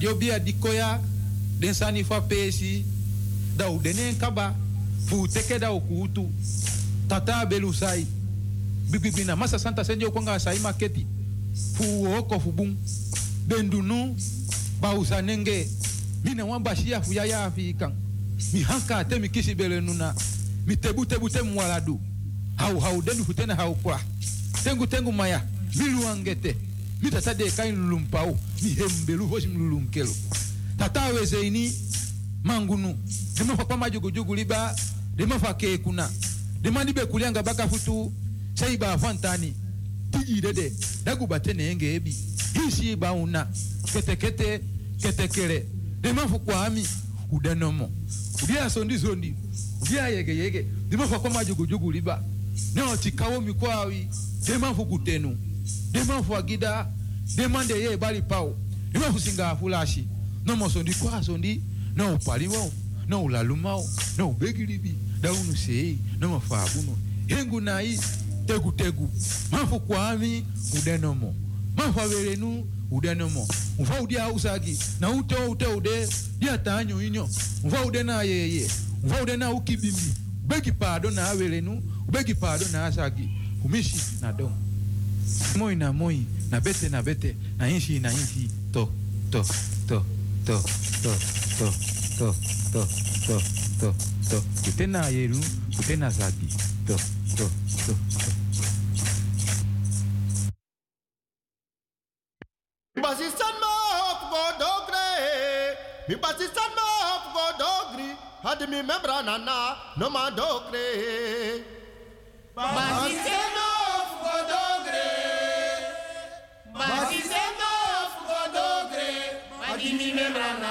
Yo bia dikoya den sani fa pesi. Da u denen kaba fu teke da ukutu tata belu sai. Bibibina masa santa senjo kwanga sai maketi. Fu oko fu bum bendunu ba usanenge mina wan shia fu yaya afikan mi hanka te mi kisi bele nuna. Mi tebu tebu te mwaladu hau hau dendu futena hau kwa. Tengu tengu maya milu angete mi tata de deka lulum o mi hembelu hoji mlulumkelo tata weze ini mangunu. Demo fa pama jogo jogo liba demo fa ke kuna demo ni be kulianga baka futu saiba afantani tijidede dagubate nenge ebi. Hisi ba una. Kete kete kete kere. Demo dema fukwa ami udanomo. Udia sondi sondi. Udia yege yege. Demo fa pama jogo jogo liba. Neo tikawo mikwawi dema fukutenu kutenu dema fu agida dema de ye bali pau dema fu singa fulashi. No mo sondi kwa sondi no upaliwo no ulalumao no ubegilibi daunu sei no mafabuno hengu nai tegu tegu. Mafu kwami udenomo mafu averenu udenomo mfa udia usagi na ute ute ude. Dia tanyo inyo. Mfa ude na yeye. Mfa ude na ukibimi ubegi pado na averenu ubegi pado na asagi. Umishi na dom moi na moi na bete na bete na inshi na inshi to to to to to to to to to to to kutena yeru kutena zagi to to to to Basistan ma hop go dogre. Mi basistan ma hop go dogri. Had mi membra nana no ma dogre. Basistan Amen.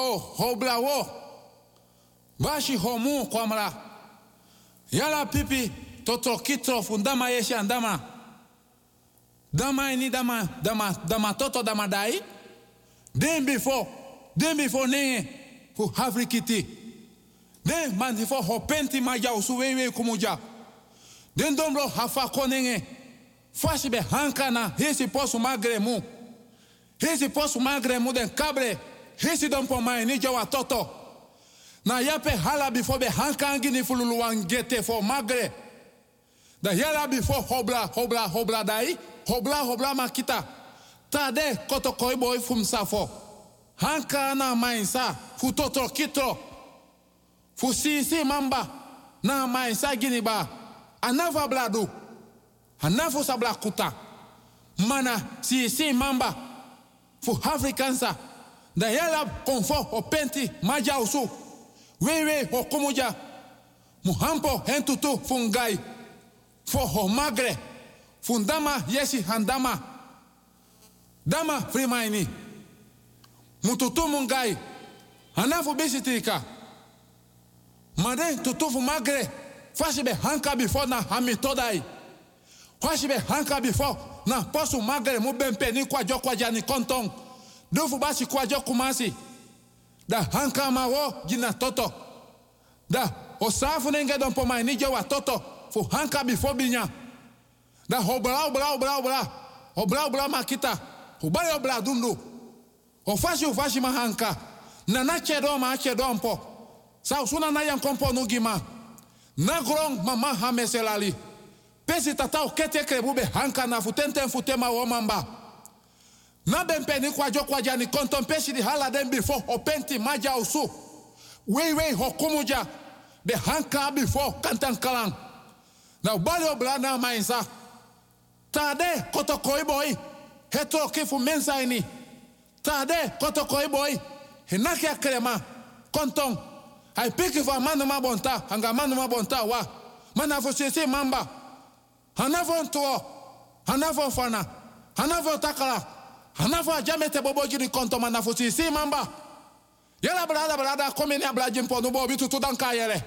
Ho, ho blawo. Bashi ho mu kwamra. Yala pipi toto kitro fundama yeshi andama. Dama ini dama dama dama toto dama dai. Den before, den before ne fu hafrikiti. Den man before ho penti maja usuwewe kumuja. Den dombro hafa konenge. Fashi be hankana hisi posu magre mu. Hisi posu magre mu den kabre. Hisi dompo mai ni jawa toto. Na yape hala before be hankangi ni fululu wangete for magre. Da yala before hobla hobla hobla dai. Hobla hobla makita. Tade koto koi boy fum safo. Hanka na mainsa fu toto kitro. Fu sisi mamba na mainsa gini ba. Anava bladu. anafo sabla kuta. Mana sisi mamba fu Afrikansa. Da yala konfo o penti maja usu. Wewe o kumuja. Muhampo hentutu fungai. Fo ho magre. Fundama yesi handama. Dama frimaini. Mututu mungai. Hanafu bisitrika. Made tutufu magre. Fashibe hanka before na hamitodai. Fashibe hanka before na posu magre mu bempe ni kwajo kwaja kontong. Dufu basi kumasi. Da hanka mawo gina toto. Da osafu nenge don ni jewa toto. Fu hanka before binya. Da hobra obra obra obra. Obra obra makita. Hubari obra dundu. Ofashi ufashi mahanka. Na na chedo ma chedo. Sa na yan kompo nugima. Na grong mama hameselali. Pesi tata okete krebube hanka na futente futema womamba. Na bempe ni kwa jo kwa jani konton hala den before openti maja usu. Wei wei hokumuja. Be hanka before kantan kalang. Na ubali obla na mainsa. Tade koto koi boy. Heto kifu mensa ini. Tade koto koi boy. Hinaki akrema. Konton. Hai piki fa manu ma bonta. Hanga manu ma bonta wa. Mana fo sisi mamba. Hanafo ntuo. Hanafo fana. Hanafo takala. Hanafo ajamete bobo jiri konto mana fo sisi mamba. Yala brada brada komeni abla jimpo nubo bitu tudanka yele.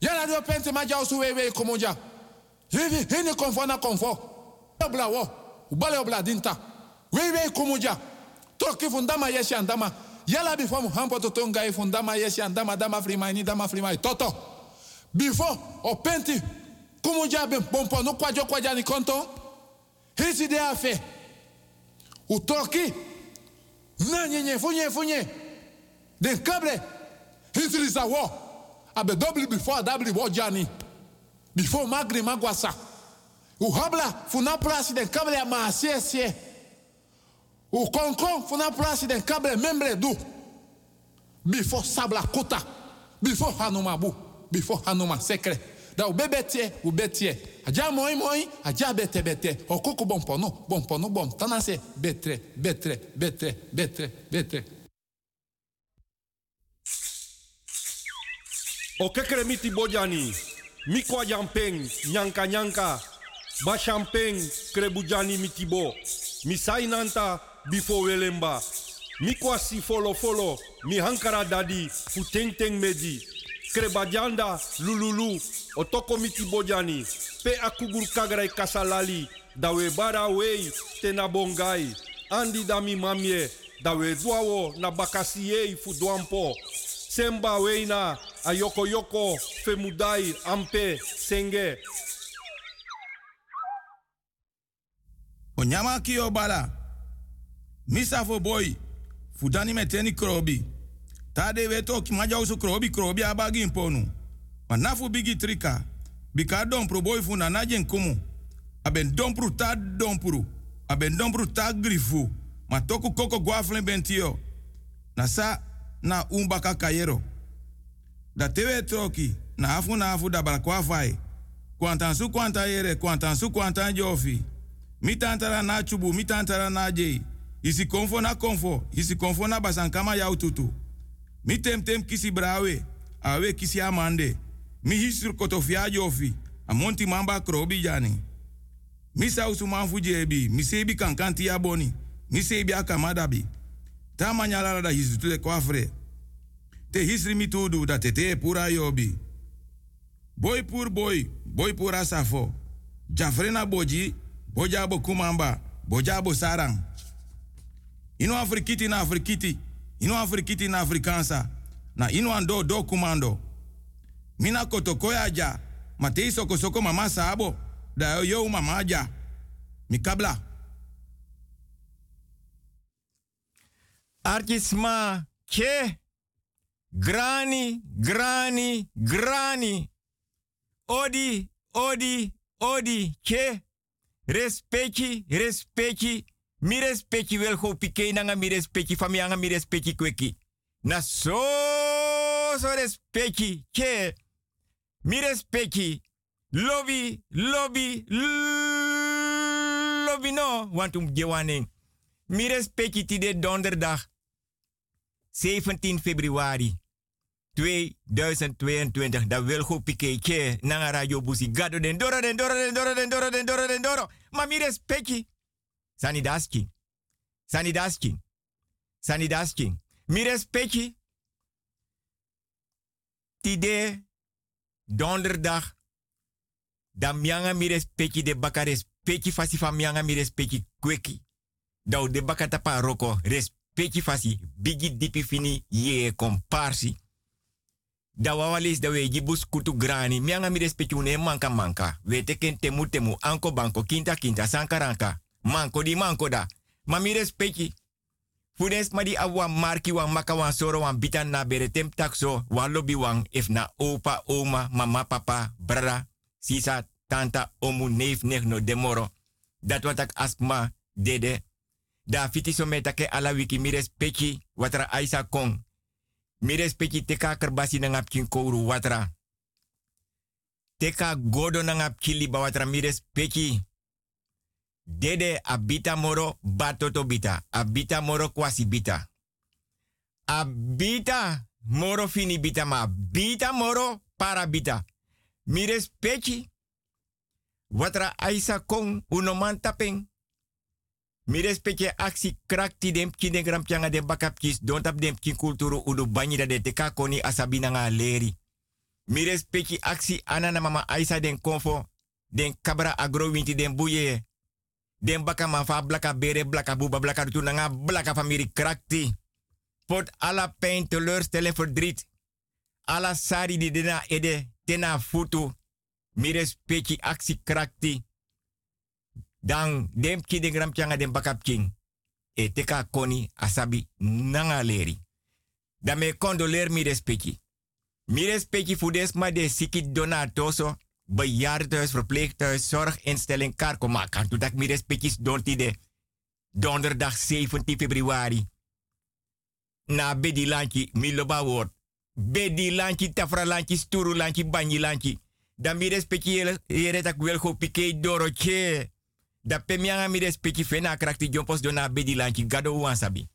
Yala dio penti maja usu wewe kumuja. Hivi hini konfo na konfo. Obla wo. Ubale obla dinta. Wewe kumuja. Toki fundama yeshi andama. Yala before muhampo tutunga fundama yeshi andama dama frimai ni dama frimai. Toto. Before openti kumuja ben pompo no kwajo kwaja ni konto. Hisi de afe. Utoki. Na nyenye funye funye. Den kable. Hisi lisa wo. Abe dobli before dabli wo jani. Before magri magwasa. U habla funa plasi den kable ya maasie sie. U konkon funa plasi den kable membre du. Before sabla kuta. Before hanumabu. Before hanuma sekre. Da u bebetie, u betie. Aja moi moi, aja bete bete. Okoko bompono, bompono bom. Tanase betre, betre, betre, betre, betre. O kekremiti bojani, mikwa jampeng, nyanka nyanka, ba champeng krebujani mitibo, misai nanta bifo welemba, mikwa si folo folo, mi hankara dadi, futeng teng medi, krebajanda lululu, otoko miti bojani, pe akugur kagrai kasalali, dawe bara wei tena bongai, andi dami mamie, dawe duawo na bakasiei fuduampo, semba weina ayoko yoko femudai ampe senge Onyama kio bala. Misa fo boy. Fudani meteni krobi. Tade weto ki maja usu krobi krobi abagi imponu. Manafu bigi trika. Bika fu na najen kumu. Aben dompru ta dompru. Aben dompru ta grifu. Ma toku koko guaflen bentio. Na sa na umbaka kayero. Da tewe troki. Na afu na afu da balakwa fai. Kwantan su kwanta yere. Kwantan jofi. Na chubu. Mi tantara na jei. Isi konfo na konfo. Isi konfo na basankama ya ututu. Mi tem kisi brawe. Awe kisi amande. Mi hisur kotofia jofi. Amonti mamba krobi jani. Mi sausu manfu jebi. Mi sebi kankanti ya boni. Mi sebi akamadabi. Ta manyala da hisutule kwa fre. te hisri mi tudu dat te te pura yobi. Boy pur boy, boy pura safo. Jafrena boji, boja bo kumamba, boja bo sarang. Ino afrikiti na afrikiti, ino afrikiti na afrikansa, na ino ando do kumando. Mina kotokoya ja, matei soko mama sabo, da yo mama ja. Mi kabla. Artisma, che, grani, grani, grani. Odi, odi, odi, che. Respecti, respecti. Mi respecti wel go pike nanga mi respecti fami anga mi respecti kweki. Na so so respecti, che. Mi respecti. Lobby, lobby, lobby no. Want um gewaning. Mi respecti ti de donderdag. 17 februari 2022. Dat wil goed piketje na radio busi. Gado den doro den doro den doro den doro den doro den doro. Maar mi respecti. Sani daski. Sani daski. Sani daski. Mi respecti. Tide donderdag. Da mianga mi respecti de baka respecti fasi fa mianga mi kweki. Da de baka tapa roko respecti fasi bigi dipi fini ye komparsi. Da wawalis da we gibus kutu grani mianga mi une manka manka. We teken temu temu anko banko kinta kinta sankaranka. Manko di manko da. Ma mi ma di awa marki wan maka wan soro wan bitan na bere tem takso wan lobby wan if na opa, oma, mama, papa, brada, sisa, tanta, omu, neef, no demoro. Dat wat ak asma dede. Da fiti so metake ala wiki mi respecti watra aisa kong. Mi respecti teka kerbasi na watra. Teka godo na ngap kili ba watra mi respecti. Dede abita moro batoto bita. Abita moro kwasi bita. Abita moro fini bita ma. Bita moro para bita. Mi respecti. Watra aisa kong unoman tapeng. Mi respecte aksi krakti dem kine gram pianga de bakap kis don tap dem kin kulturu udu banyi da de teka koni asabi nga leri. Mi respecte aksi anana mama aisa den konfo den kabra agro winti den buye. Den baka ma fa blaka bere blaka buba blaka tu nga blaka famiri krakti. Pot ala pijn teleurstellen verdriet. Ala sari di dena ede tena futu. Mi respecte aksi krakti dan dem de gram changa king. E koni asabi nanga leri. Dan me condoleer mi respecti. Mi respecti fudes ma de siki donatoso. Bejaardenhuis, verpleeghuis, zorginstelling, karko. Maar kan tu dat respecti donti de donderdag 17 februari. Na bedi lanchi, mi loba woord. Bedi lanchi, tafra lanchi, sturu lanchi. Dan mi respecti yere tak wel go pike doroche da pe mianga mi respecti fena krakti jompos dona bedi lanchi gado wansabi.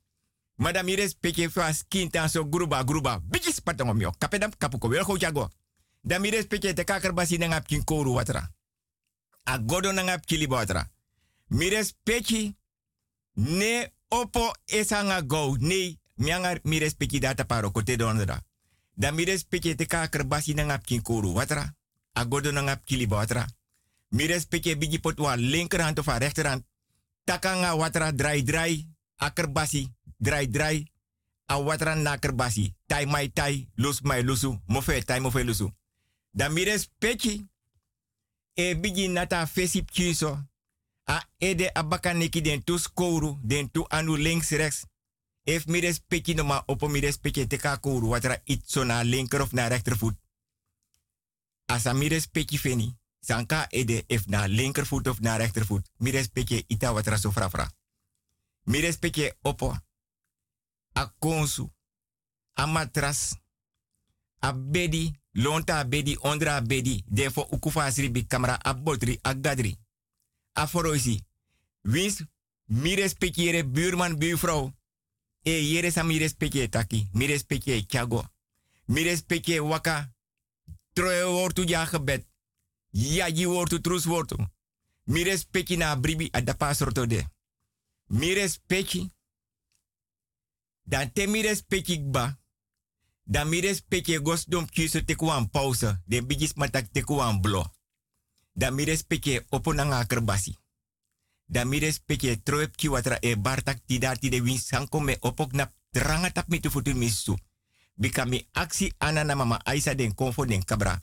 Madam mi respecti fa skin tan so gruba gruba. Patong mio. Kapedam kapuko wel go jago. Da mi respecti te kakar basi watra. A godo na ngap kili ne opo esanga go. Ne mianga mi respecti data paro kote dondra. Da mi respecti te kakar basi watra. A godo na ngap kili watra. Mi respecte linkerhand of a rechterhand. Takanga watra dry dry. Akerbasi dry dry. A watra. Tai mai tai. Lus mai lusu. Mofe tai mofe lusu. Da mi respecte. E bigi nata fesip kiso. A ede den tu skouru. Den tu anu links rechts. If mi respecte no opo mi respecte teka kouru. Watra itso na linker of na rechtervoet. Asa mi respecte feni. Sanka ede if na linkervoet of na rechtervoet. Mi respecte ita wat raso frafra. Mi respecte opo. A konsu. A matras. A bedi. Lonta bedi. Ondra bedi. Defo ukufa asribi kamera. A botri. A gadri. A foroisi. Wins. Mi respecte yere buurman buurvrouw. E yere sa mi taki. Mi respecte chago. Mi waka. Troe wortu ja gebed. Je wordt trus wordt. Mi na bribi a da pasroto de. Mi. Dan mi respecti ba. Dan mi respecte gos dom kuse te kuan pauze. Den bigis matak te kuan blo. Dan mi respecte opo kerbasi. Dan mi respecte troep ki watra e bartak ti dar ti de win sanko me opok na tranga mi tu futu mi su. Bika mi aksi anana mama aisa den konfo den kabra.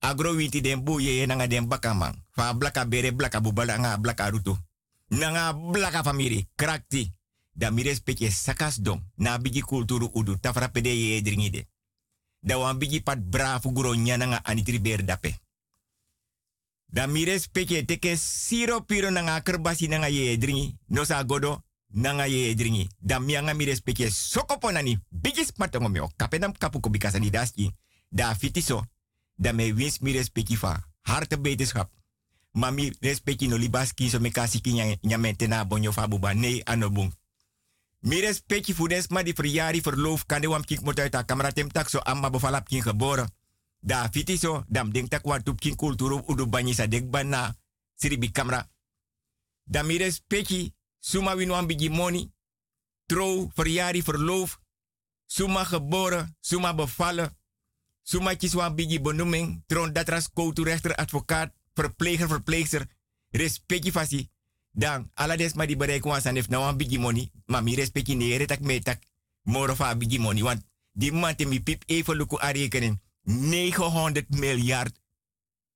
Agro winti den bu ye nanga den bakamang. Fa blaka bere blaka bubala nga blaka rutu. Nanga blaka famiri. Krakti. Da mi respecte sakas dom. Na bigi kulturu udu. Tafra pede ye. Da wan bigi pat brafu guro nyananga anitri ber dape. Da mi respecte teke siro piro nanga kerbasi nanga ye. No sa godo nanga ye dringi. Da mianga mi respecte sokopo nani. Bigi smatongo meo. Kapenam kapu ko bikasa daski. Da fitiso. Da me wins mi respecte fa. Harte beterschap. Maar mi respecti no libas kiso me kasi ki nyamente na bonyo anobung. Mi respecti fudes ma di verjari verloof kan de wam kik moet uit kamera tem tak so amma bevalap kin geboren. Da fiti dam denk tak wat tup kin kulturu udu banyi sa dek bana siribi kamera. Da mi respecti suma win wan bigi money. Verjari, verloof. Suma geboren, suma bevallen. Suma kis wan bigi benoeming. Tron datras koutu rechter, advocaat, verpleger, verpleegster. Respecti fasi. Dan, ala des ma di bereik wan san if na wan bigi money. Ma mi respecti tak me tak. Moro fa bigi money. Want die man te mi pip even luku a rekening. 900 miljard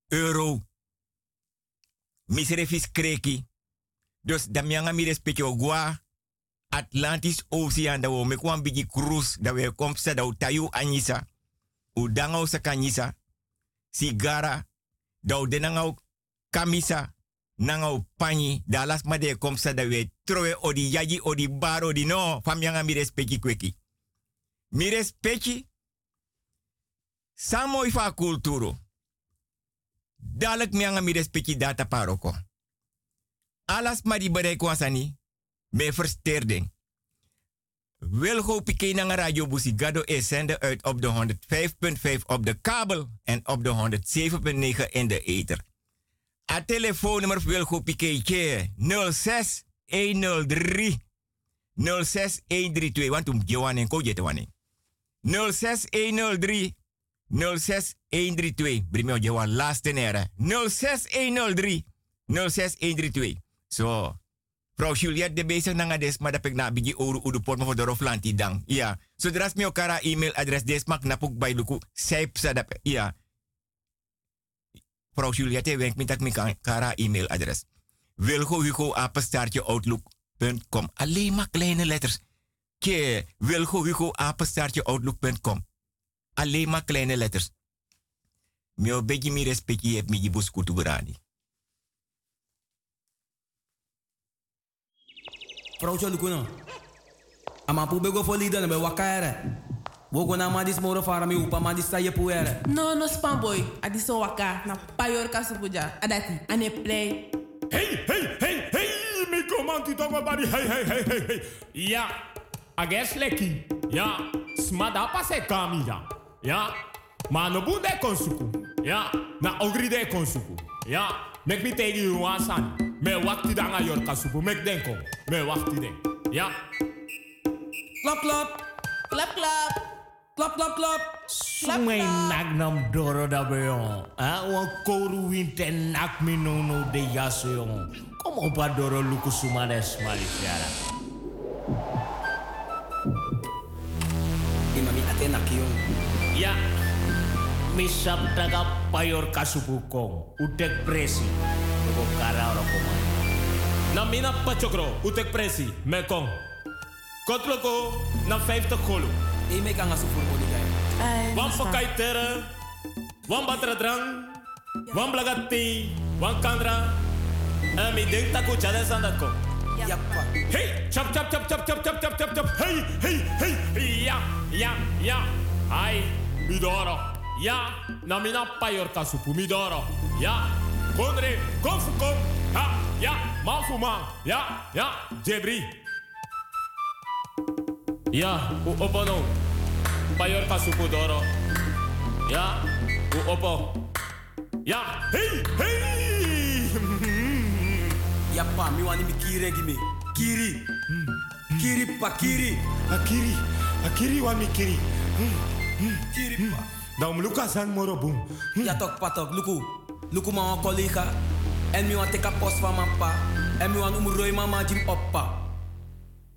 euro. Misrefis kreki. Dus da mi anga mi. Atlantis Ocean da wo me kwan bigi cruise da we kom sa da tayu anyisa. U danga sa kanyisa. Sigara. Da u denanga kamisa. Nanga u panyi. Da las ma de kom sa da we trowe odi yaji odi bar odi no. Fam yanga mi respecti kweki. Mi respecti. Samo ifa kulturo. Dalek mi anga mi respecti data paroko. Alas ma di bereik wasani. Me versteerding. Wilgo Pike naar Radio Busigado is zender uit op de 105.5 op de kabel en op de 107.9 in de ether. A telefoonnummer Wilgo Pike 06 103 06 132 want um gewan en ko jete wani. 06 103 06 132 Brimio gewan laatste nere. 06 103 06 132 So Vrouw Juliette de bezig nanga des, maar dat ik na bigi oru udu pot voor de roflanti dang. Ja. Zodra so, mi okara e-mailadres des mak napuk bij luku sijp sadap. Ja. Vrouw Juliette wenkt me dat ik kara e-mailadres. Wilgo Hugo outlook.com. Alleen maar kleine letters. Ke, Wilgo Hugo outlook.com. Alleen maar kleine letters. Mio begi mi respect je hebt met je boskoet berani. Vrouw Juliette, Ama pubego folida na be wakare. Wogo na ma dis moro fara mi upa ma dis puere. No, no spam boy. Adi so waka na payor kasupuja. Adati. Ane play. Hey, hey, hey, hey. Mi komanti tongo bari. Hey, hey, hey, hey, hey. Ja. Ages leki. Ja. Smada pase kami ja. Ja. Ma no bunde konsuku. Ja. Na ogri de konsuku. Ja. Mek mi tegi you wasan. Me wakti danga yor kasupu. Mek denko. Me wakti den. Ja. Klap, klap. Klap, klap. Klap, klap, klap. Sumay nak nam doro da beyo. Ha? Wan koru winte nak minono de yaseyon. Kom op a doro luku sumanes malisyara. Imami ate nak yon. Ya. Misap taga payor kasubukong. Utek presi. Lugo kara oro komay. Namina pachokro. Utek presi. Mekong. Kotloko na 50 kolo. E me kanga sufur mo digay. Wan pakai tere. Wan batra drang. Wan blagati. Wan kandra. En mi denk taku chade sandat ko. Yappa. Hey, chap chap chap chap chap chap chap chap chap. Hey, hey, hey. Ja, ja, ja. Hai, midoro. Ja, na mina payor kasupu midoro. Ja, kondre, konfu kom. Ha, ja, man fu man. Ja, ja, jebri. Ja, u opo no. Payor kasupu doro. Ja, u opo. Ja, hey, hey. Yappa, mi wani mi kiri gimi. Kiri. Kiri pa kiri. Akiri, akiri wa mi kiri. Hmm. Kiripa. Dan Lucas en Morobum. Ja toch, patok, luku. Luku ma collega. En mi want teka post van mijn pa. En mi want umroi mama jim oppa.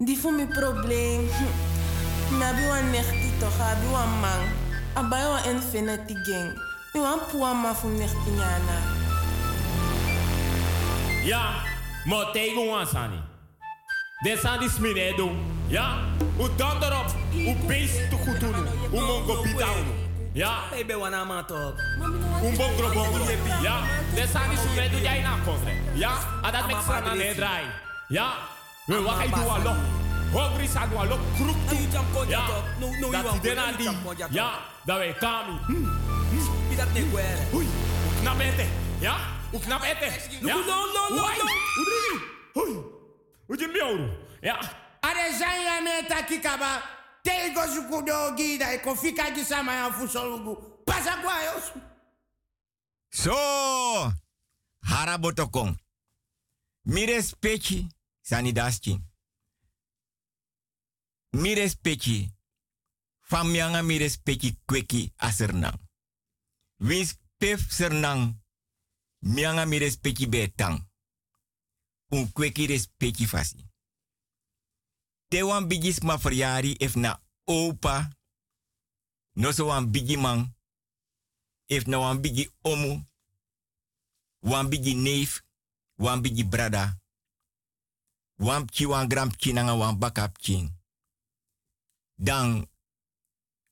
Die voor mijn probleem. Hm. Maar bi wan nechti toch, abi wan man. Abai wan infinity gang. Mi wan puwa ma fu nechti nyana. Ja, maar tegen ons aan. Dit zijn die smine doen. Ja, hoe dan erop. Hoe beest te goed doen. Hoe mongo bitaun. Ja. Baby wana ma toch. Un bon gro bon gro. Ja, dit zijn die smine jij na kondre. Ja, en dat met z'n aan het draai. Ja, we wachten doen allo. Hongri sa doen allo. Kroep toe. Ja, dat die den aan die. Ja, dat wij kami. Wie dat niet kwere. Oei, knap eten. Ja, hoe knap eten. Ja, no, no, no, Oei, no. hoe doe je? Oei, hoe je miauw? Ja. Are zanya meta kikaba. Tego sukudo gida e kofika gisama ya fusolugu. Pasa kwa yos. So, harabotokong. Mi respecti, sanidaski. Mi respecti, famianga mi kweki asernang. Wins pef sernang, mianga mi respecti betang. Un kweki respecti fasi. Te wan bigis ma na opa, no so wan bigi man, if na wan bigi omu, wan bigi neef, wan bigi brada, wan pchi wan gram pchi nanga wan bakap pchi. Dan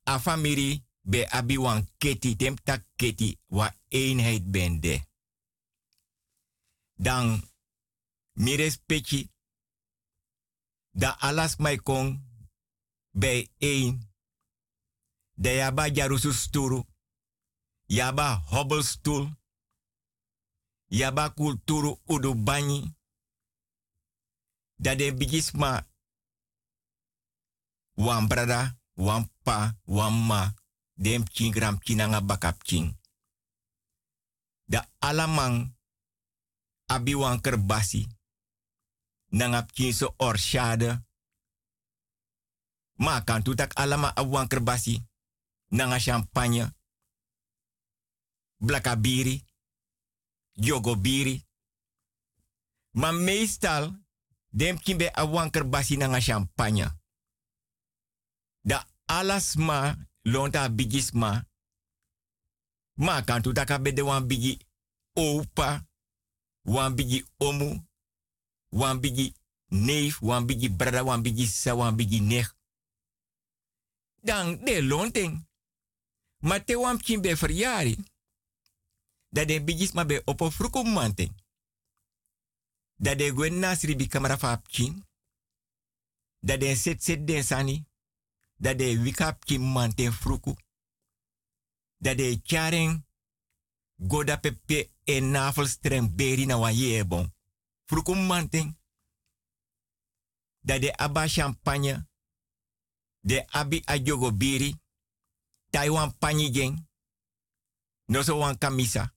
a famiri be abi wan keti, tem tak keti, wa eenheid bende. Dan mi respecti, da alas mai kon bij één. Da yaba jarusu yaba hobbelstoel, yaba kulturu udu banyi. Da de bigisma wan brada, wan pa, wan ma, dem chingram chinanga bakap ching. Da alamang abi wan kerbasi, nangap chin so orshade. Ma kan tu tak alama abuan kerbasi, nanga champagne, blakabiri, jogobiri. Maar meestal, dem kimbe abuan kerbasi nanga champagne. Da alas ma, lonta bigis ma, ma kan tu tak abede wan bigi opa, wan bigi omu, wan bigi neef, wan bigi brada, wan bigi sa, wan bigi nech. Dan de lonting. Maar te wan pkin be verjari. Dat de bigis ma be opo fruko manting. Dat de gwen nasri bi kamera fa pkin. Dat de set set den sani. Dat de wika pkin manting fruku. Dat de charen goda pepe en navelstreng beri na wan yebon. Fruku manting. Dat de aba champagne. De abi ajogo biri. Taiwan panyi jeng. No so wan kamisa.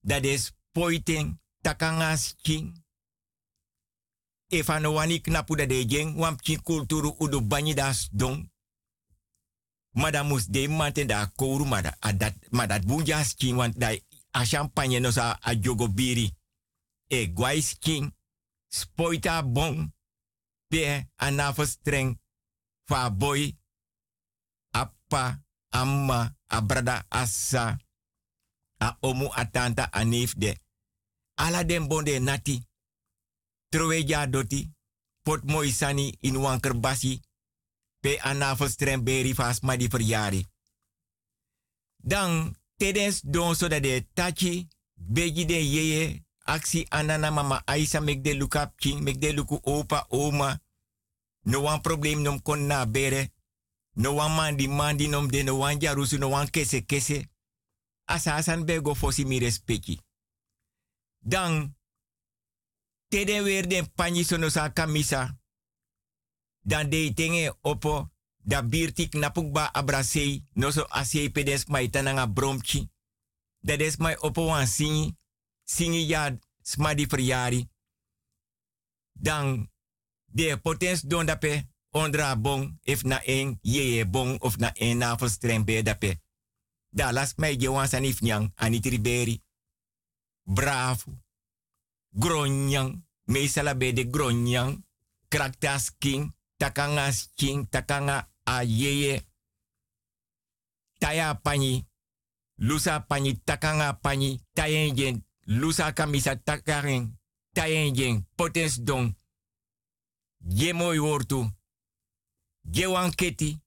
Dat is poiting takanga sking. Efa no wani knapu da de jeng. Wan pchin kulturu udu das dong. Madamus de mante da kouru mada adat madat bunja sking want da a champagne no sa ajogo biri. E guai sking. Spoita bon. Pe anafo streng. Fa boy. Appa. Amma. Abrada. Assa. A omu. A tanta. A de. Ala den bonde nati. Troweja doti. Pot moi sani in wanker basi. Pe anafo streng beri fas ma di verjari. Dan. Tedens don so dat de tachi. Beji de yeye. Aksi anana mama Aisa mek de luka king. Luku opa oma. No wan problem nom kon na bere. No wan mandi mandi nom de no wan jarusu no wan kese kese. Asa asan be go fosi mi respecti. Dan. Teden weer den panji sono sa kamisa. Dan de tenge opo. Da birtik napukba abrasei. No so asei pedes maitananga bromchi. Dat is mai opo wan singi. Singi ya smadi verjari. Dan de potens don dape ondra bon, if na een ye bon of na een navelstreng bij dape. Da las mij je wan sanif nyang, anitriberi. Bravo. Gronyang, meesala bij de gronyang. Kraktas king, takanga king, takanga a yeye. Taya pani, lusa pani, takanga pani, tayenjen, lusa kamisa. Takaren, tayenjen, potens don. Je mooi wortu. Je wan keti,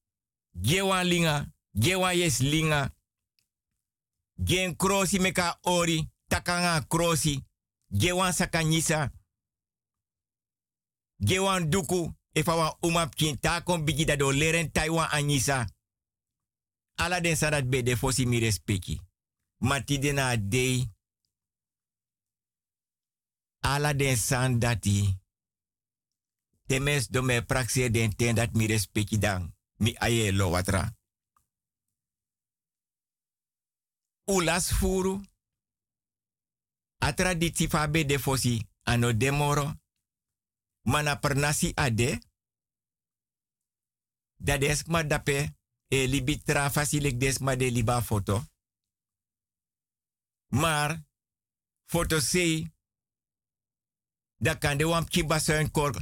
je wan linga, je wan yes linga. Gen krosi meka ori, takanga krosi, je wan sakanyisa. Je wan duku, if awa umap kin takon bigi do leren Taiwan anyisa. Ala den sadat be de fosi mi respecti. Mati de na dei. Ala den san dati. Temes do me den ten dat mi respecti dan. Mi aye lo watra. Ulas furu. A traditie fa be de fosi ano demoro. Mana ade. Dat is ma dape e libi tra fasilik des ma de liba foto. Maar foto sei da kan de wam kiba kor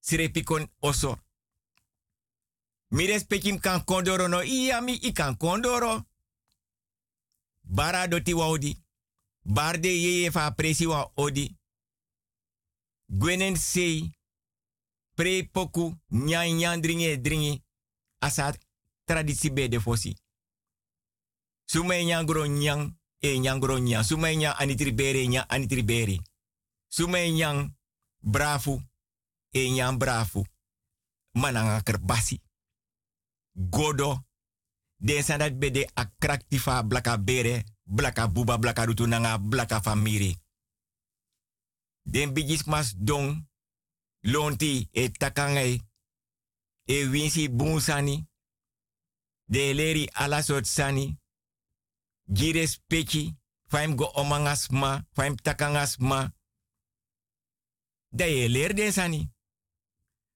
sirepikon oso. Mi respekim kan kondoro no iya mi i kan kondoro. Bara doti waudi. Barde yeye fa presi wa odi. Gwenen sei. Pre poku nyan nyan dringi dringi. Asa traditie be de fosi. Sume nyan gro nyan e nyan gro nyan. Sume nyan anitribere nyan anitribere. Sume nyan brafu e nyan brafu. Mananga kerbasi. Godo. Den sandat bede akraktifa blaka bere, blaka buba, blaka rutu nanga, blaka famiri. Den bigis mas don, lonti e takangai, e winsi bunsani, de leri ala sot sani, gires pechi, faim go omangasma, faim takangasma. Da ye ler den sani.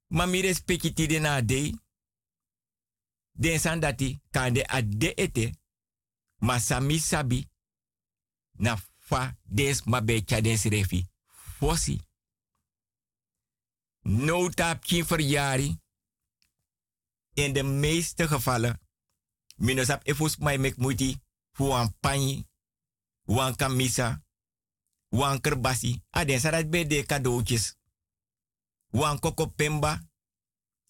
Ma mi respecti ti de na dei, den san dati kande a de ete ma sami sabi. Na fa des ma be des refi fosi. No tap kin verjari in de meeste gevallen. Minosap efus mai mek muti fu wan panyi wan kamisa. Wan kerbasi. A den sarat be de cadeautjes. Wan koko pemba.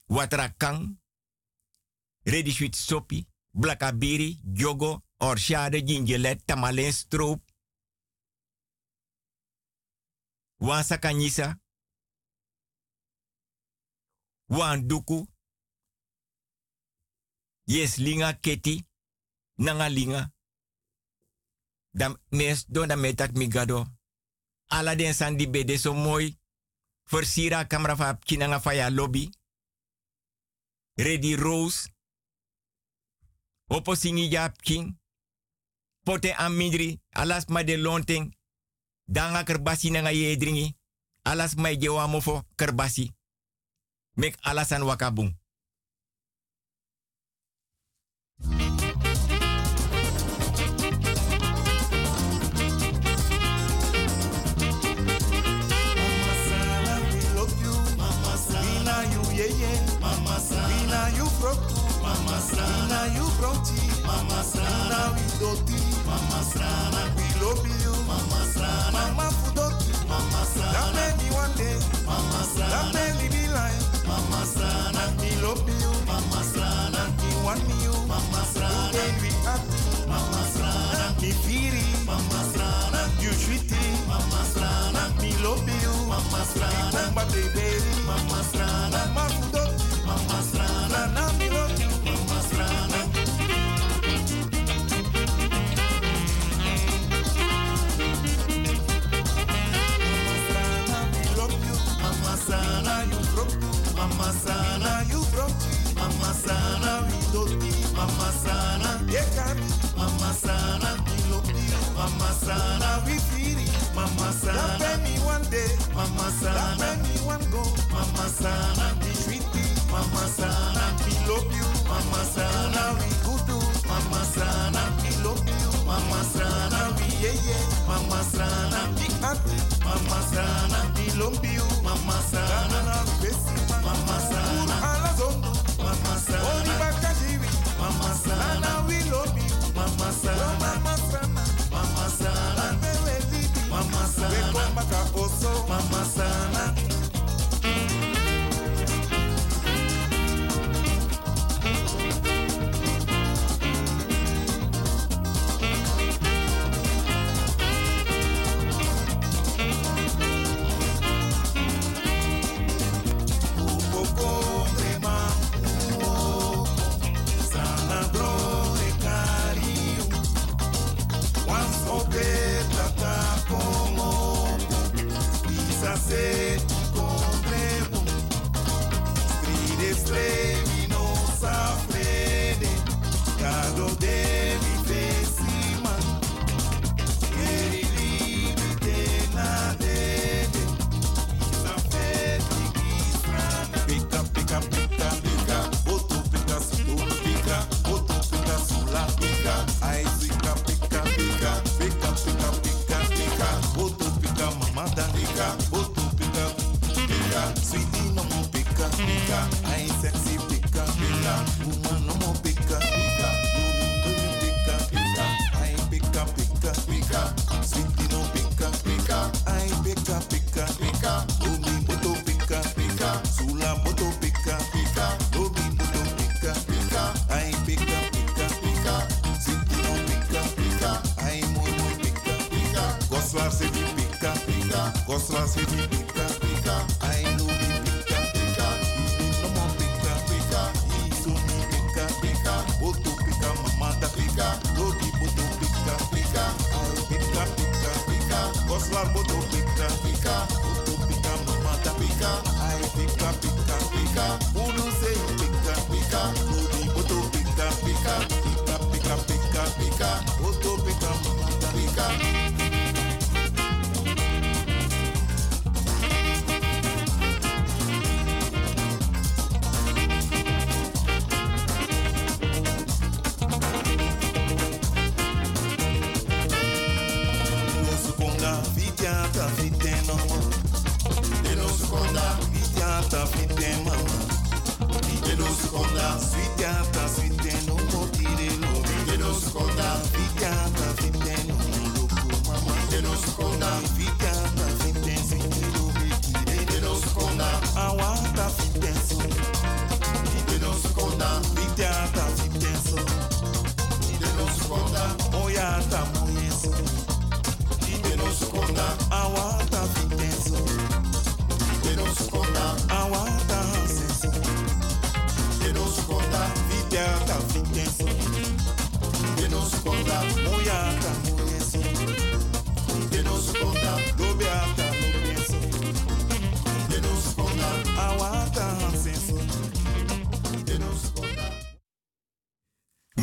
Watrakang. Ready sweet sopi, blakabiri, jogo, orshade, gingelet, tamalen stroop. Wan sakanyisa. Wan duku. Yes linga keti. Nanga linga. Dan mes don metak migado. Ala den san di bede so mooi. Versiera kamera lobby. Ready rose. Opo singi Pote amidri, alas ma de lonting. Danga kerbasi nanga ye dringi. Alas mai jewa mofo kerbasi. Mek alasan wakabung. Mama Mama Sana, we feel it Mama Sana, that me one day Mama Sana, that me one go Mama Sana, treat it Mama Sana, we love you. Mama Sana, we good. Mama Sana, we love you. Mama Sana, we yeah. Mama Sana, we happy. Mama Sana, we love you. Mama Sana, we. Mama Sana,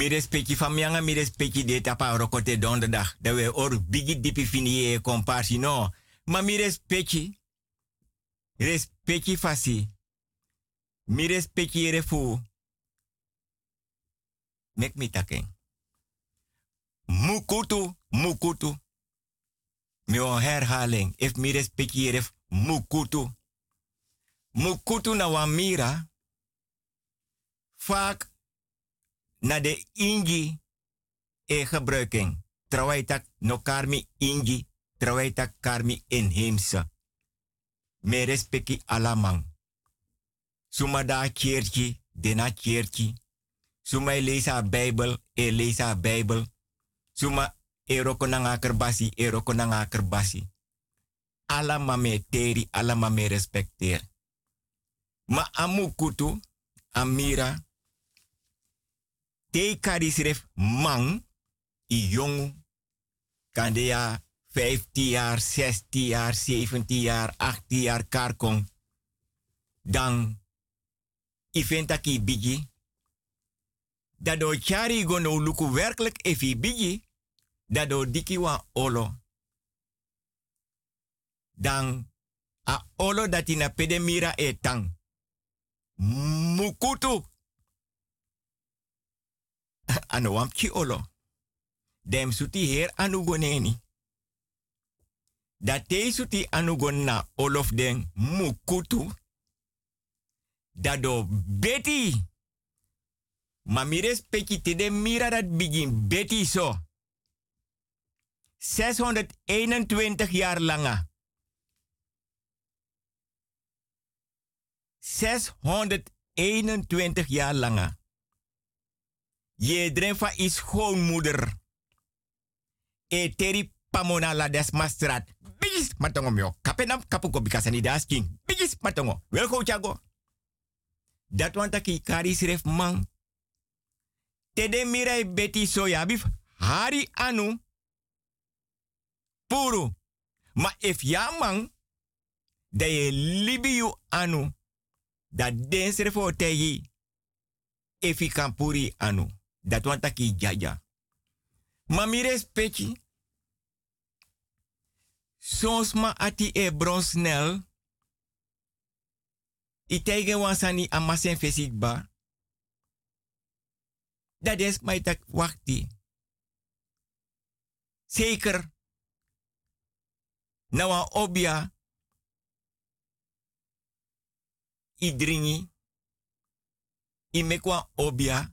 Mi respecti van mianga, mi de tapa rokote donderdag. Dat we or bigi dipi fini e comparsi no. Ma mi respecti. Respecti fasi. Mi respecti refu. Mek mi taken. Mukutu, mukutu. Mi on herhaling. If mi respecti ref mukutu. Mukutu na wamira. Na de ingi e gebruiking. Terwijl tak no karmi ingi, terwijl tak karmi inheemse. Me respecti alamang. Suma da keertje, dena keertje. Suma e haar Bijbel, e lees haar Bijbel. Suma e roko na nga kerbasi, e roko. Alama teri, alama me respecteer. Ma amu kutu, amira, te karisref man, i jongu, kan de ja 15 jaar, 16 jaar, 17 jaar, 18 jaar karkong. Dan, i ik bigi. Dat do chari go no luku werkelijk efi bigi. Dat do diki wa olo. Dan, a olo dat ina pedemira e tang. Mukutu. Ano wam ki olo. Dem suti her anugoneni. Dat te suti anugon na olof den mukutu. Dat do beti. Ma mi respecti te de mira dat begin beti so. 621 jaar langer. 621 jaar langer. Je drenfa is schoonmoeder. E teri pamona la des mastrat. Bigis matongo mio. Kapenam kapuko bikasani das king. Bigis matongo. Wel go chago. Dat want aki kari sref man. Tede mirai beti soya bif. Hari anu. Puru. Ma if ya man. Da libiu anu. Dat den sref o tegi. Efi kampuri anu. Dat want aki jaja. Ma mi respecti. Soms ma ati e bron snel. I tege wansani amasen fesik ba. Dat is mij wachti. Zeker. Nou obia. I dringi. I obia.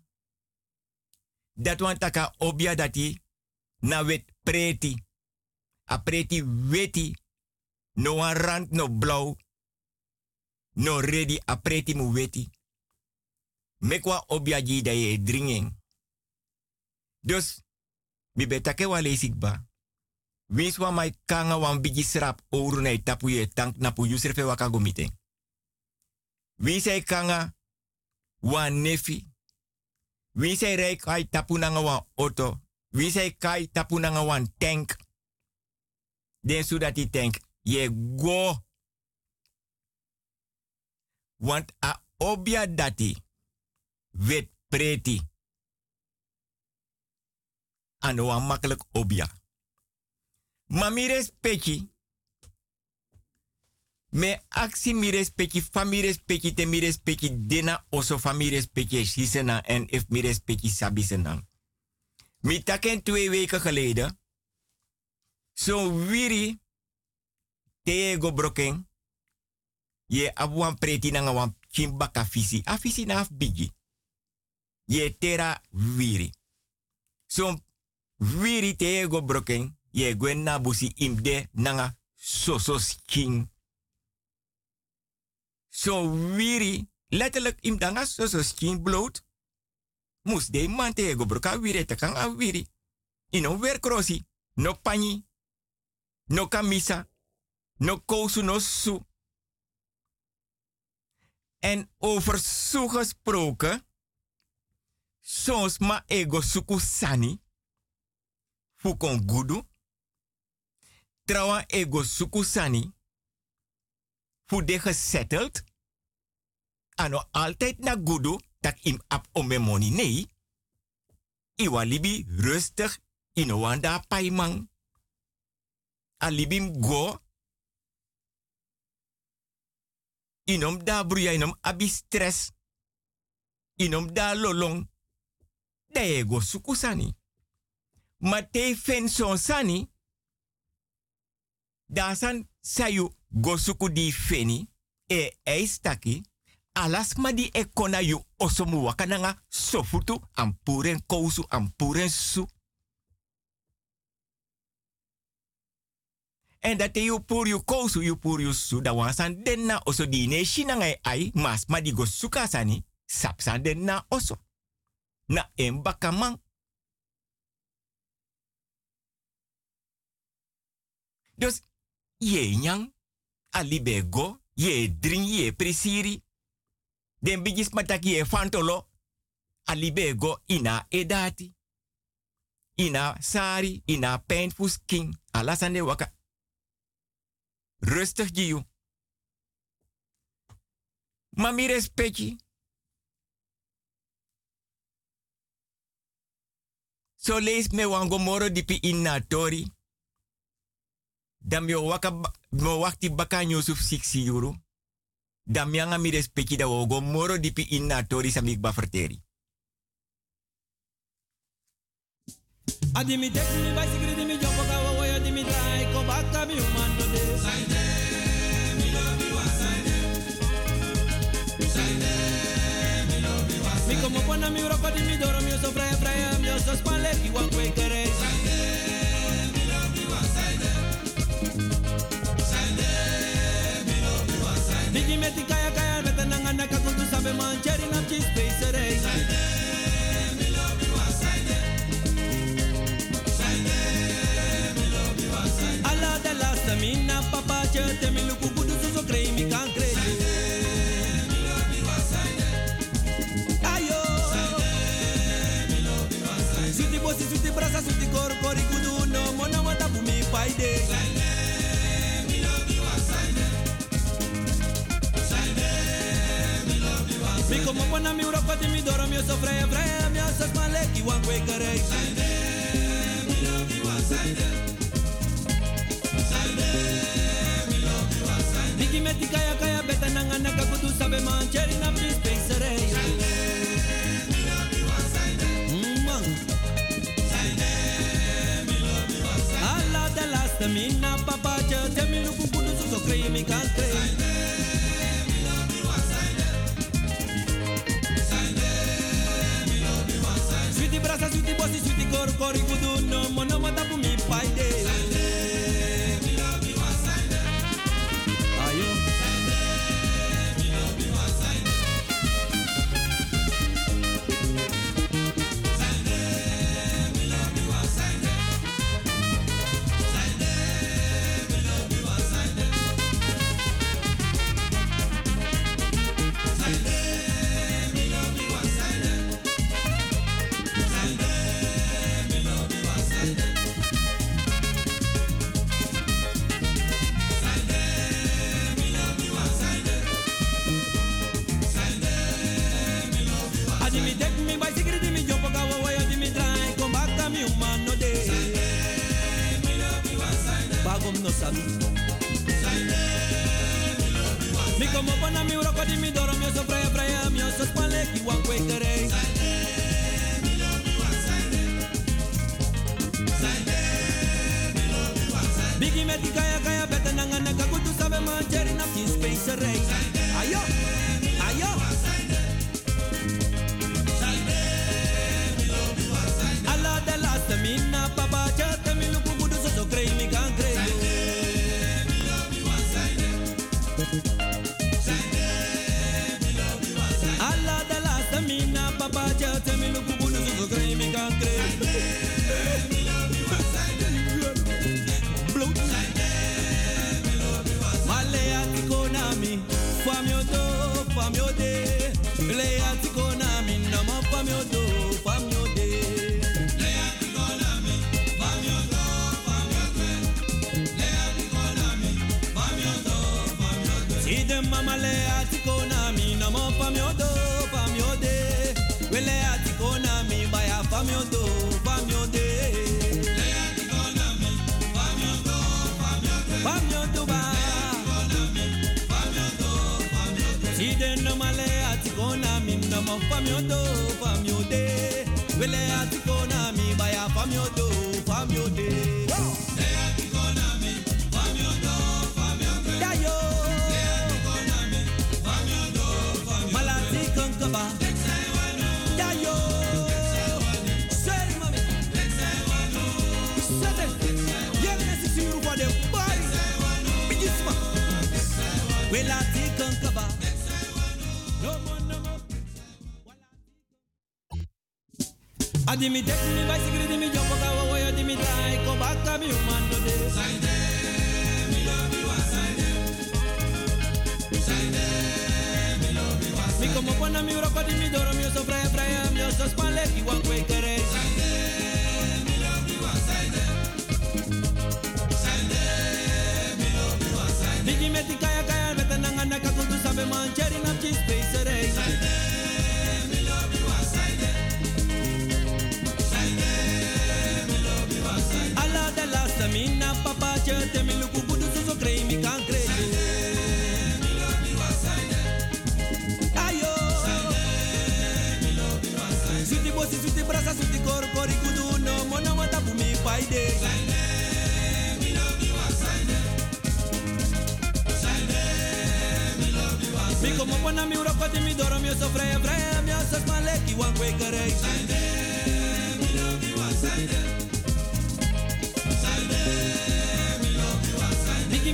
Dat wan taka obia dati. Na wet preti. A preti weti. No wan rand no blauw. No ready a preti mu weti. Mekwa obia ji da ye dringing. Dus, mi betake wa leesik ba. Wins mai kanga wan bigi srap ouro na tapu ye tank na pu yusrefe waka gomite. Wins ay kanga wan nefi. Wins ay rek ay tapu nanga wan auto. Wins ay kai tapu nanga wan tank. Den su dat die tank ye go. Want a obia dati wet preti. Ano makkelijk obia. Ma mi respecti. Me aksi mi respecti, respecti, te mi respecti, dena oso fa mi respecti sisena en if mi respecti sabisena. Mi twee weken geleden. So wiri te go broken. Ye abuan preti na wan kimbaka fisi. A fisi na bigi. Ye tera wiri. So wiri te go broken. Ye gwen na busi imde nanga sosos king. So wiri letterlijk imdanga sosos king bloot. Mus de man te go broka wiri te kan a wiri. No pani. No kamisa. No kousu no su. En over su gesproken. Soms ma ego suku sani. Fukon gudu. Trawa ego suku sani. Fu de gesetteld. Ano altijd na gudu. Tak im ap ome money nee. Iwa libi rustig. Ino wanda paimang. Alibim go. Inom da bruya inom abi stress. Inom da lolong. Da ego suku sani. Ma te fen son sani. Da san sayu go suku di feni. E eistaki. Alas ma di ekona yu osomu wakananga sofutu ampuren kousu ampuren su. En dat yu pur yu kousu yu pur yu su da wansan den na oso di ne shinangai ai mas ma di go suka sani den na oso. Na en bakamang. Dus ye nyang alibe go ye dring ye presiri. Den bigis mataki ye fantolo alibe go ina edati. Ina sari, ina painful skin. Alasande waka. Rustig giu. Mami respecti. So lees me wango moro dipi inna tori. Dan mi waka me wakti baka Yusuf 6 euro. Damianga mi respecti da wogo moro dipi inna tori samik baferteri. Adi mi tek mi bai sigri di mi jompo ka wo ya di mi dai ko baka mi umando de. Saide mi lo mi wa saide. Saide mi lo mi wa saide. Mi como pona mi uro di mi doro mi so fraya fraya mi so spale ki wan kwe kere. Saide meti kaya kaya beta nanga naka kuntu sabe mancheri na chi space rei. Saide mi lo mi wa saide. Alla de la stamina papa che te mi como pona mi uro pati mi doro mi so freya freya mi so smale ki wan kwe karei Digi meti kaya kaya beta nanga naka kudu sabe mancheri na please space rei Mang Alla de la stamina papa che te mi luku kudu so so crei mi can crei. Sweetie sweetie kor Adi mi mi bai sigri di mi jompo ka wo ya di mi dai ko baka mi umando de Saide mi lo mi wa saide Saide mi lo mi wa saide Mi como pona mi uroko di mi doro mi so fraya fraya mi so spale ki wan kwe kere Saide mi lo mi wa saide Saide mi lo mi wa saide Digi meti kaya kaya beta nanga naka sabe mancheri na chi space rei Saide Sofraya, fraya, mi asas maleki, wan kwekerij. Zijn de, love you, zijn.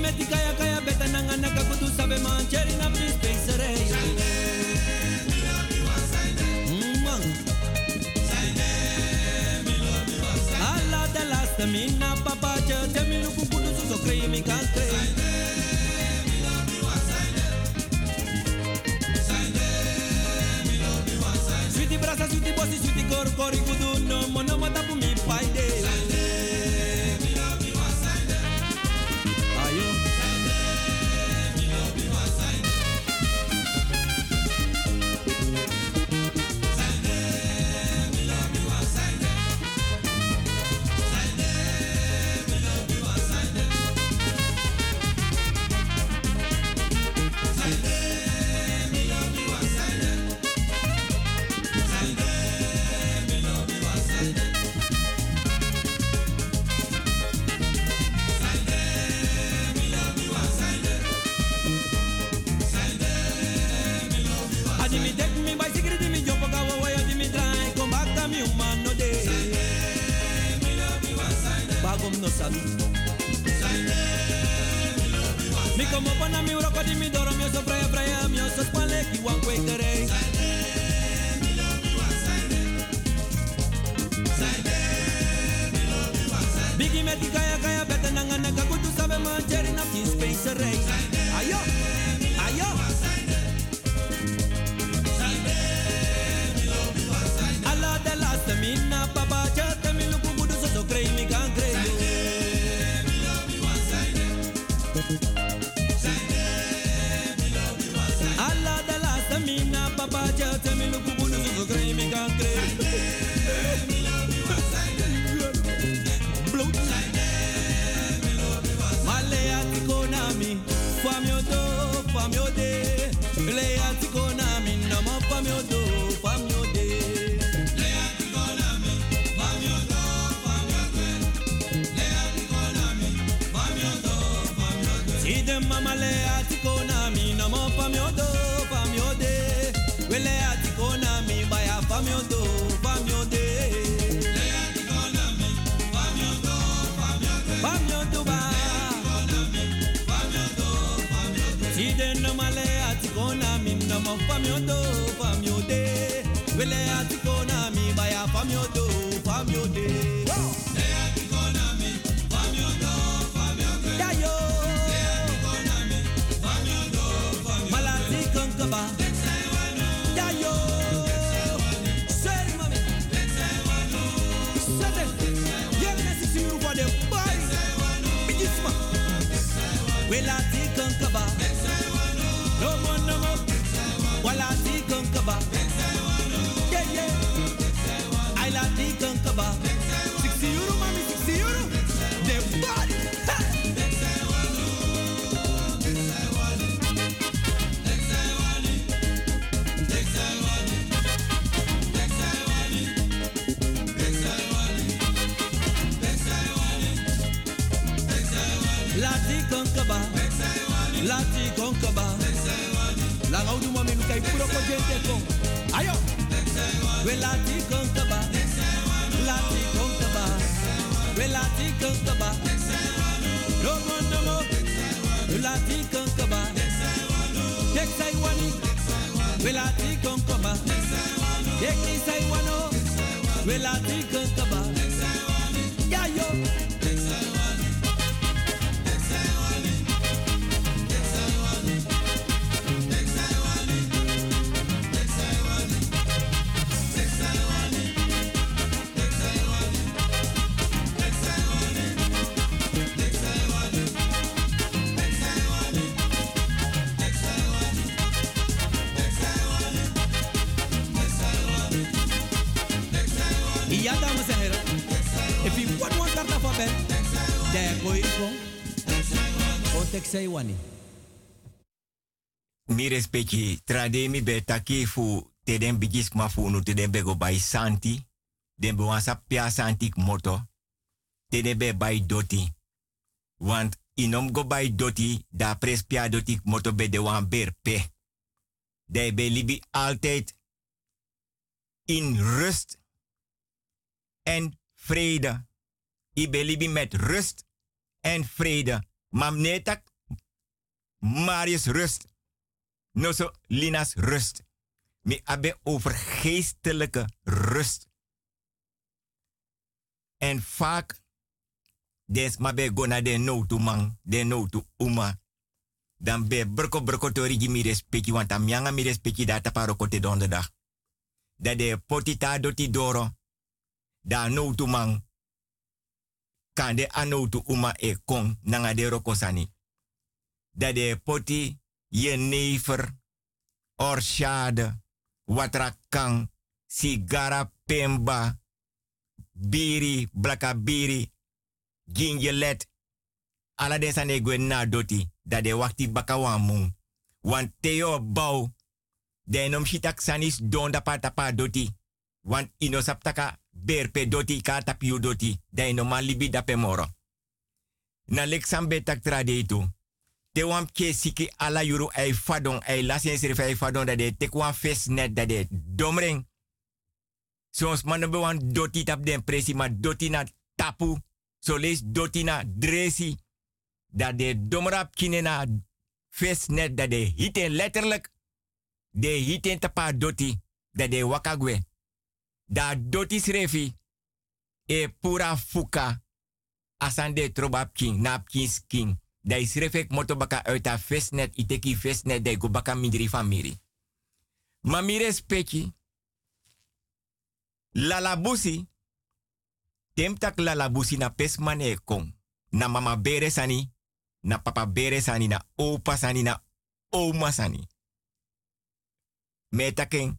Met kaya kaya beta nanga naka kudu sabe man cherry na please spacerij. Mm, man. Alla de laatste mina papa je te mi luku kudu su so krei mi kan krei. Sweetie brasa, sweetie bossy, sweetie kor kori kudu Si de no male ati kona mi na mo pa mi odo pa mi ode we le ati kona mi ba ya pa mi odo pa mi ode le ati kona mi pa mi odo pa mi ode ya yo Malati kankaba. Ya yo. Seri mami. Sete. Yem na sisi miru kwa de boy. Bijisma. Welati kankaba. Walati kankaba. Yeah yeah. I lati kankaba. Sixty euro mami, sixty euro. Boy. Ha. Lati konkaba, lati konkaba. La gaudu mami nukai puro ko gente kon. Ayo. We lati konkaba, lati konkaba. We lati konkaba. No mo no mo. Lati konkaba. Tek sai wani. We lati konkaba. Tek ni sai wano. We lati konkaba. Ya Zei wani. mi respecti trade mi be taki fu te den bigis ma fu nu te den be go bai santi den be wan sa pia santi moto te den be bai doti want inom go bai doti da pres pia doti moto be de wan ber pe Dat bij libi altijd in rust en vrede. I ben libi met rust en vrede. Mam netak Marius rust. No so Linas rust. Mi abe over geestelijke rust. En vaak des ma be gona de no to man, de no to uma. Dan be broko broko to rigi mi respecti, want am yanga mi respecti da taparo kote donderdag. Da de potita doti doro. Da no to man. Kan de ano to uma e kong nanga de rokosani. Da de poti je never orshade, watrakang, sigara pemba, biri, blaka biri, gingelet, ala de sane gwen na doti, da de wakti baka wan Want teo bau, de nom shitak sanis don da pa tapa doti. Want ino saptaka berpe doti ka tapiu doti, de no man libi da moro. Na lek tak. Te wan siki ala yuru ay fadon ay lasen sirif ay fadon da de tek wan fes net da de domring. Soms man be wan doti tap den presi ma doti na tapu. So lees doti na dresi. Da de domrap kine na fes net da de hiten letterlijk. De hiten tapa doti. Da de wakagwe. Da doti srefi. E pura fuka. Asande trobap king, nap king king. Da is refek moto baka uit a fesnet, iteki fesnet, da go baka famiri. Ma mi respecti. Lalabusi. Temtak lalabusi na pesmane kong. Na mama bere sani. Na papa bere sani. Na opa sani. Na oma sani. Metaken.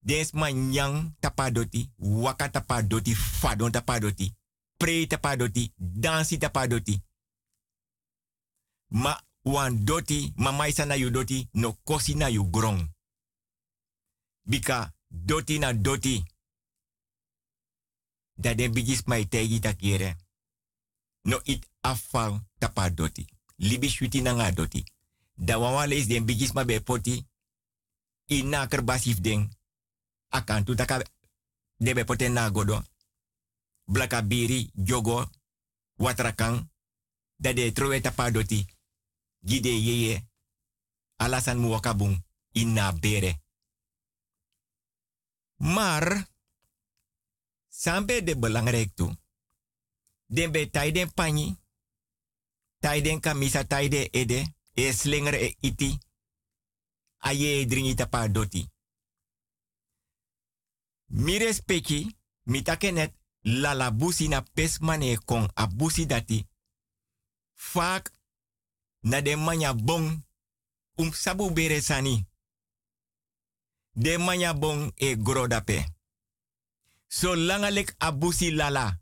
Des man nyang tapadoti. Waka tapadoti. Fadon tapadoti. Pre tapadoti. Dansi tapadoti. Ma wan doti, ma maisa na yu doti, no kosi na yu grong. Bika doti na doti. Da den bigis mai tegi takire. No it afal tapa doti. Libi shuti na nga doti. Da wawa leis den bigis ma be poti. Ina kerbasif den. Akan tu taka de be poten na godo. Blaka biri, jogo, watrakang. Da de trowe tapa doti gide alasan mu wakabung inna bere. Maar, sampe de belangrijk toe. Den taiden panyi, taiden kamisa taide ede, e slinger e iti, aye dringi tapa doti. Mi respecti, mi takenet, lala busi na pesmane kong abusi dati, vaak na de manya bon um sabu bere sani. De manya bon e grodape. So langalek abusi lala.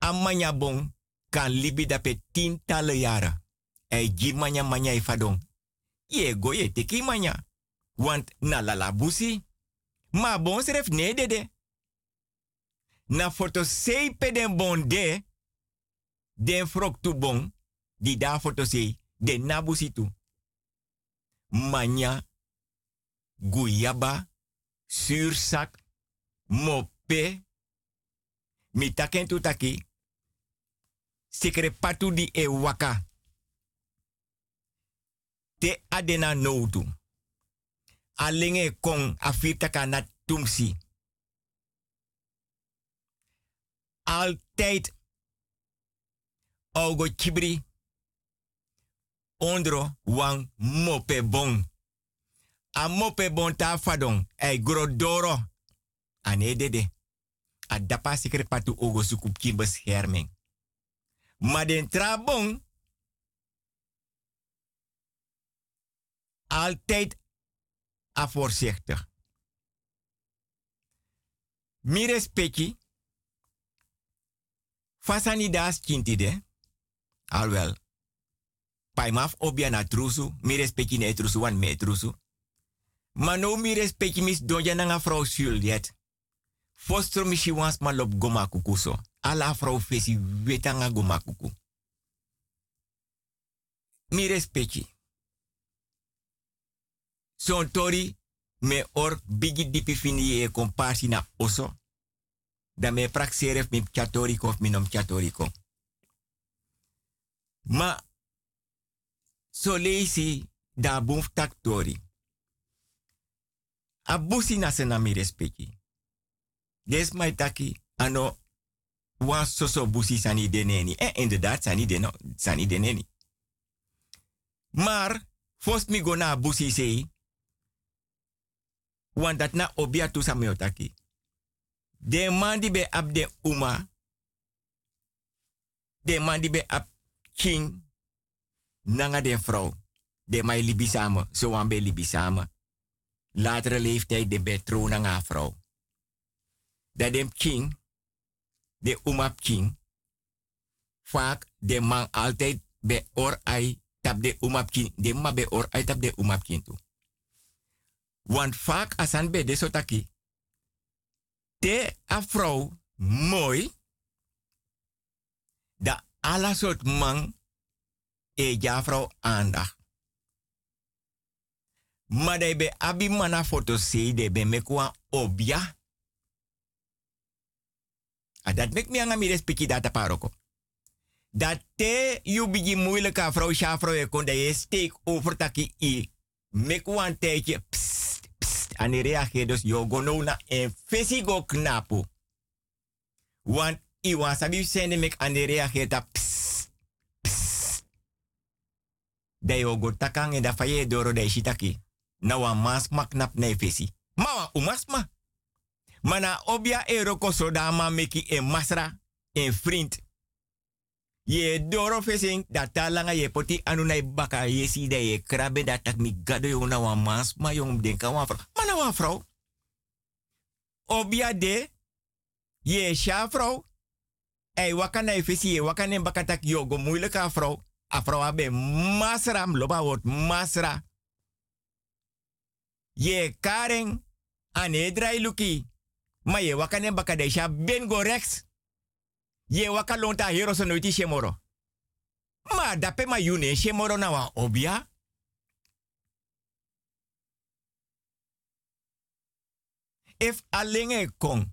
Amanya bon kan libi dape tientallen jaren. E gi manya manya e fadon. Ye go ye teki manya. Want na lala busi. Ma bon seref ne dede. Na foto seipe den bon de. Den frok tu bon di da foto sei de nabusitu. Manya, guyaba, zuurzak, mope, mitaken tutaki, sikre patu di e waka. Te adena noutu. Alenge kong afirtaka na tumsi. Altijd. Ogo chibri ondro wang mope bon. A mope bon ta fadon, e grodoro. Ane dede. A dapa sikre patu ogo sukup ki bescherming. Maar den trabon. Altijd a voorzichtig. Mi respecti. Fasani das kintide. Alwel pai maf obia na trusu, mi respecti ne trusu wan me trusu. Ma no mi respecti mis donja nga vrouw Juliet. Fostro mi si wans ma lop goma kuku so. Ala vrouw fesi wetanga goma kuku. Mi respecti. Son tori me or bigi dipi fini e komparsi na oso. Da me praxeref mi chatoriko of mi nom. Ma so leisi da bumf tak tori. Abusi na se na mi respecti. Des mai taki ano wan soso busi sani deneni. En inderdaad sani, deno, sani deneni. Maar, fos mi go na busi want dat na obia tu sa taki. De man die be ab de uma, de man die be ab king, nanga de vrouw. De mai libi samen, zo aan be libi samen. Latere leeftijd de be trouw nanga vrouw. Dat de king, de umap king, vaak de man altijd be or ai tap de umap king, de ma be or ai tap de umap king toe. Want vaak asan be de sotaki, te a vrouw mooi, da ala soort man e ja vrouw aandacht. Maar de be abi mana foto se de be mekwa obia. A dat mek mi anga mi respecti data paroko. Dat te yu bigi moeilijke vrouw sha vrouw kon de je steek over taki i. Mekwa een psst, psst. En die reageert dus en fesi go knapu. Want i wan sabi sende mek en die reageert Da yo go takang en da faye doro de shitaki. Na wan mas mak nap. Ma umasma. Mana obia eroko sodama meki e masra en vriend. Ye doro fesing dat talanga ye poti anu na baka ye si de ye krabe dat tak mi gado na mas ma yung denka. Mana wan. Obia de ye sha vrouw. Ei wakana e ye wakane baka tak yo go moeilijke vrouw. A vrouw abe masra mloba word masra. Ye karen ane drai luki. Ma ye wakane baka de sha ben go rex. Ye waka lonta hero so noiti shemoro. Ma dape ma yune shemoro na wa obia. If alenge kong.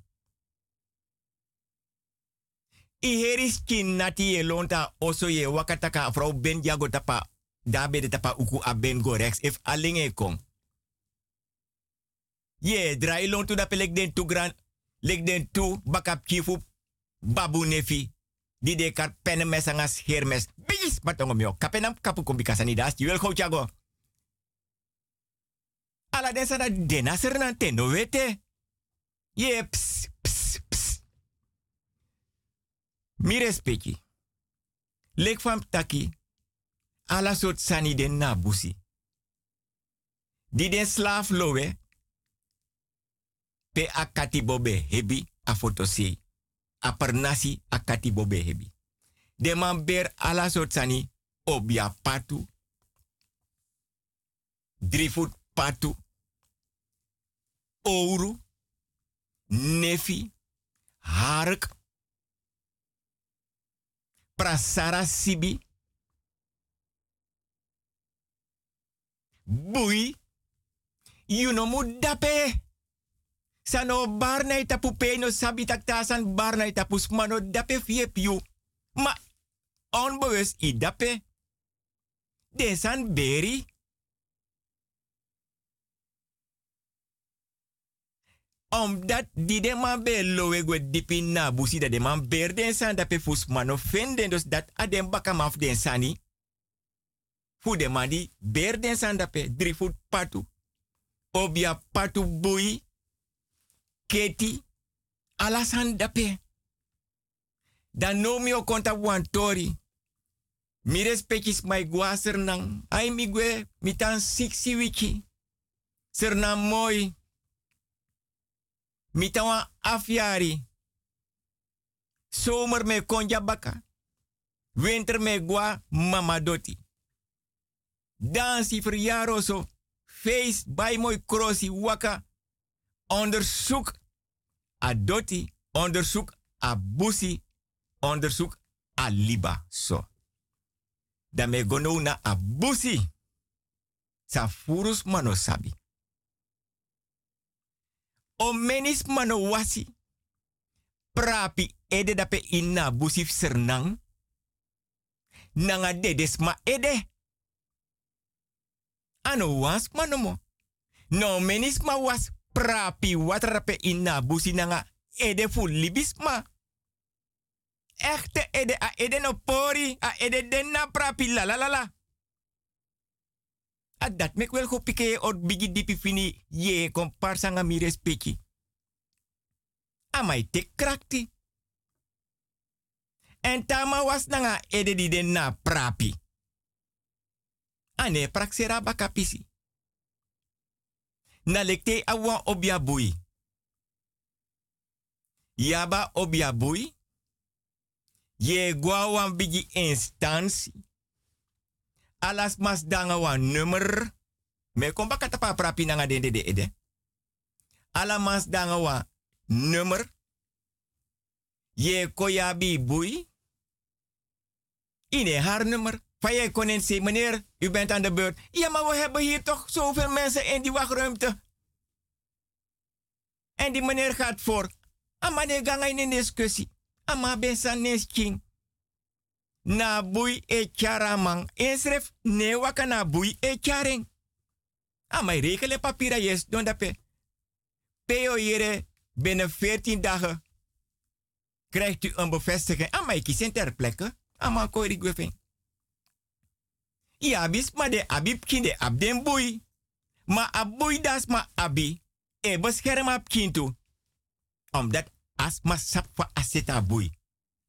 I heris kin nati ye lonta oso ye wakataka vrouw ben jago tapa. Dabe de tapa uku a ben go rex. If alenge kong. Ye drai lontu da pelek den tu gran. Lek den tu bakap chifu babu nefi. Di de kar pene mesangas hermes. Bigis matongom yo. Kapenam kapu kumbika sanidas. Juel go chago. Ala den sana dena sernan tendo wete. Ye ps Mi respecti. Lek taki. Ala sot sani den na busi. Di den slaaf. Pe akati bobe hebi a fotosi. A akati bobe hebi. De man ber ala sot sani obia patu. Drifut patu. Ouro. Nefi. Hark. Prasara sibi. Bui. You no mu dape. Sano barna itapu peno sabi taktasan barna itapu smano dape fie piu. Ma onbewust i dape. Desan beri. Omdat die de man be lowe gwe dipi na busi da de man ber den san dape fus mano fenden dus dat adem bakam af den sani. Fu de man di san voet patu. Obia patu bui. Keti. Alasan dape. Dan no mi o konta wan tori. Mi respectis mai gua sernang. Ai mi gwe mi tan siksi wiki. Sernang moi. Mi tawa afyari. Zomer me konja baka. Winter me gua mamadoti. Dansi verjaro so. Feest bij mooi waka. Onderzoek a doti. Onderzoek a busi. Onderzoek a liba. So. Dan me gono na a busi. Sa furus mano sabi. O menis mano wasi. Prapi ede dape inna busif sernang. Nanga dedes ma ede. Ano was manomo. No menis ma was prapi watrape inna busi nanga ede fu libisma. Echte ede a ede no pori a ede denna prapi la la la la. A dat mek wel go pike or bigi dipi fini ye komparsa nga mi respecti. Amai te krakti. En tama was nanga ede di den na prapi. Ane praksera bakapisi. Na lekte awa obia bui. Yaba obia bui. Ye gwa wan bigi instansi. Alas mas nummer. Me komba kata pa prapi nanga den de de mas nummer. Ye koyabi bui. Ine haar nummer. Van jij kon zeggen, meneer, u bent aan de beurt. Ja, maar we hebben hier toch zoveel mensen in die wachtruimte. En die meneer gaat voor. Ama de ganga in een discussie. Ama bensa nesking. Na bui e charamang. Inschrif ne waka na bui e charing. Ama rekelen papieren yes don dat pe. Peo jere binnen 14 dagen krijgt u een bevestiging. Ama ik kies ter plekke. Ama kori gwefing. Ja, bis ma de abi kinde ab den boy. Ma aboy das ma abi. E bescherm ab kintu. Omdat as ma sap aseta boy.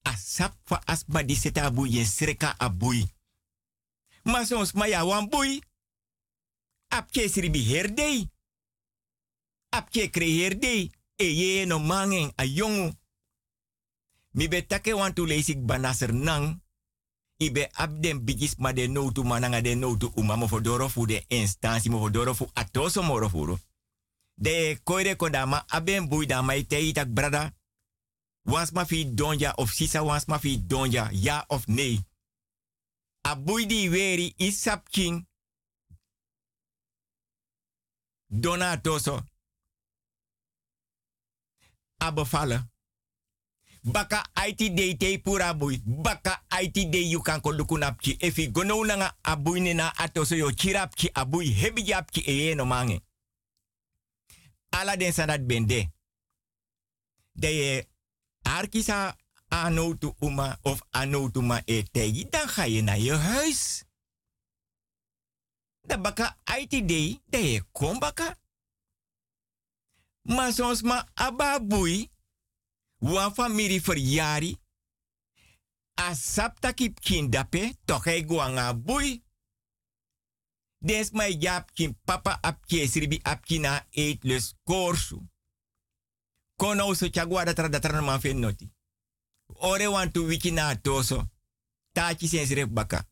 As sap fa as ma di seta yen sreka aboy. Ma sons ma ya wan sribi herdei. Ab ke kre herdei. E no mangen a yongu. Mi betake wan tu leisik banaser nang ibe abden bigis ma de notu mananga de uma mo fodoro fu de instansi mo fodoro atoso moro. De koire kodama aben bui da mai te itak brada. Was ma fi donja of sisa was ma fi donja ja of nee. A bui di weri isap king. Dona toso. A bevallen. Baka te pura bui. Baka IT de you kan ko. Efi gono nanga abui nena atoso yo chirapki abui hebi japki eye no mange. Ala den sanat bende. De arkisa anotu uma of anotu ma e tegi, dan ga je naar je huis. Da baka IT de, de ye kom baka. Maar soms ma ababui wan familie verjari, a sapta kip kindape, toch hij guanga bui. Des mai jap kin papa ap sribi ap kina eet les korsu. Kono so chagwa tra da tra man noti. Ore wan tu wiki na toso. Tachi sen sref baka.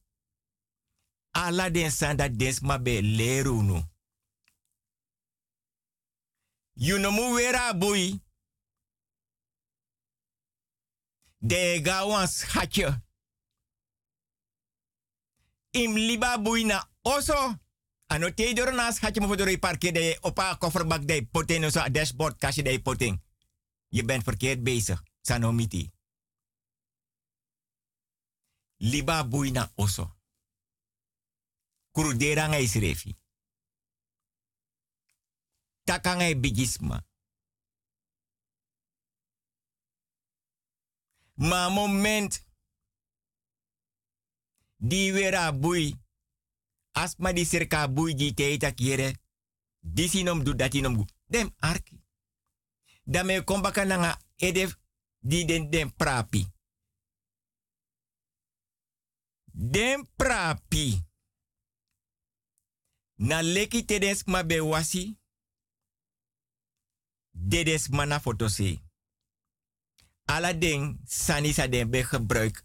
Ala den sanda des ma be nu. You no mu wera bui. de gawan schatje. Im liba buina oso. Ano te door na schatje mo voor parke de opa kofferbak de poten zo dashboard kasje de poten. Je bent verkeerd bezig. Sanomiti. Liba buina oso. Kurudera ngai srefi. Takangai bigisma. Ma moment di wera bui asma di serka bui di teita kiere disinom du datinom gu dem arki dame kombaka nanga edef di den den prapi. Den prapi. Na leki tedes ma be wasi dedes mana fotose Alla ding sanisa den be gebruik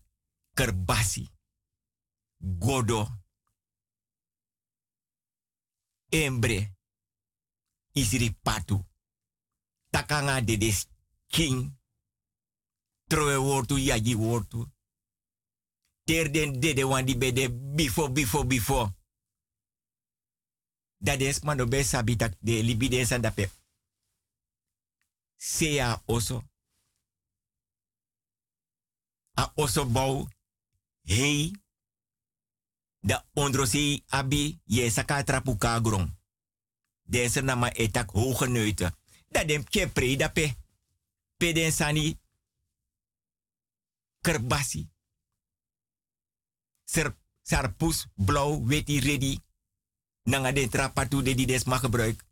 kerbasi, godo, embre, isri patu, takanga de des king, troe wortu yaji wortu, ter den dede wan di bede before, before, before. Dat is man be sabitak de libide san dape. sea oso. A oso bau hei da ondrosi abi ye saka trapu kagron. Deze nama etak hoge neuten. Da dem ke pre da pe. Sani kerbasi. Ser, sarpus, blauw, weti, ready. Nanga den trapatu de die des mag gebruik.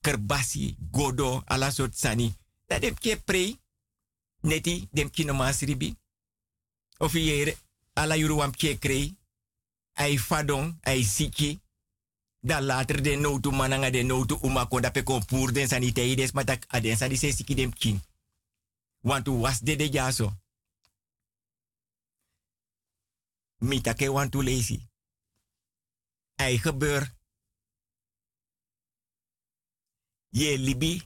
Kerbasi, godo, ala soort sani. Da dem ke. Neti, dem kino masribi. Of hier, ala yuru wam ke krei. Ai fadon, ai siki. Da later de notu mananga de notu umako da pe kompur den sani tei des matak aden sani se siki dem was de de jaso. Mitake want to lazy. Ei gebeur. Je libi.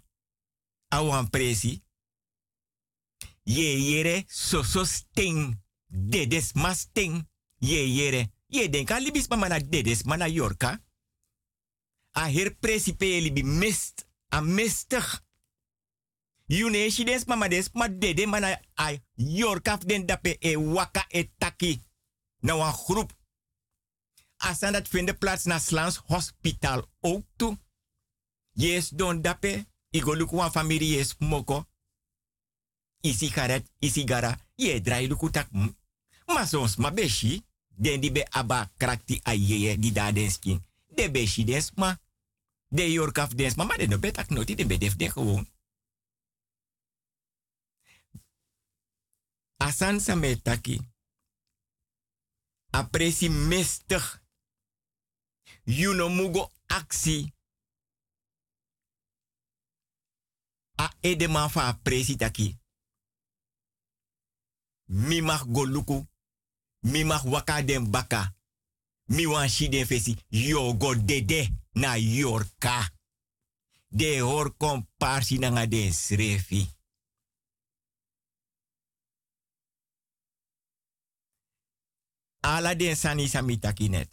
Awan presi. Ye yere so so sting. Dedes mas sting. Ye yere. Ye denka libis mama na dedes mana yorka. A her presi pe libi mist. A mistig. Yune shi des mama des ma dede mana a yorka den dape e waka e taki. Na wan groep. Asan dat vinden plaats na Slans Hospital ook. Yes don dape. Igo luku wan familie yes moko. Isi garet, isi gara. Ye drai luku tak. Ma beshi. Den di be aba krakti a yeye di da skin. De beshi ma. De yorkaf des ma. Ma de no betak noti. De be def de gewoon. Asan taki. Apresi mestig. Yuno mugo aksi. A edema fa apresi taki. Mi mag go luku. Mi mag baka. Mi wan shi den fesi. Yo go dede na yorka. De hor komparsi na den srefi. Ala den sani sami taki net.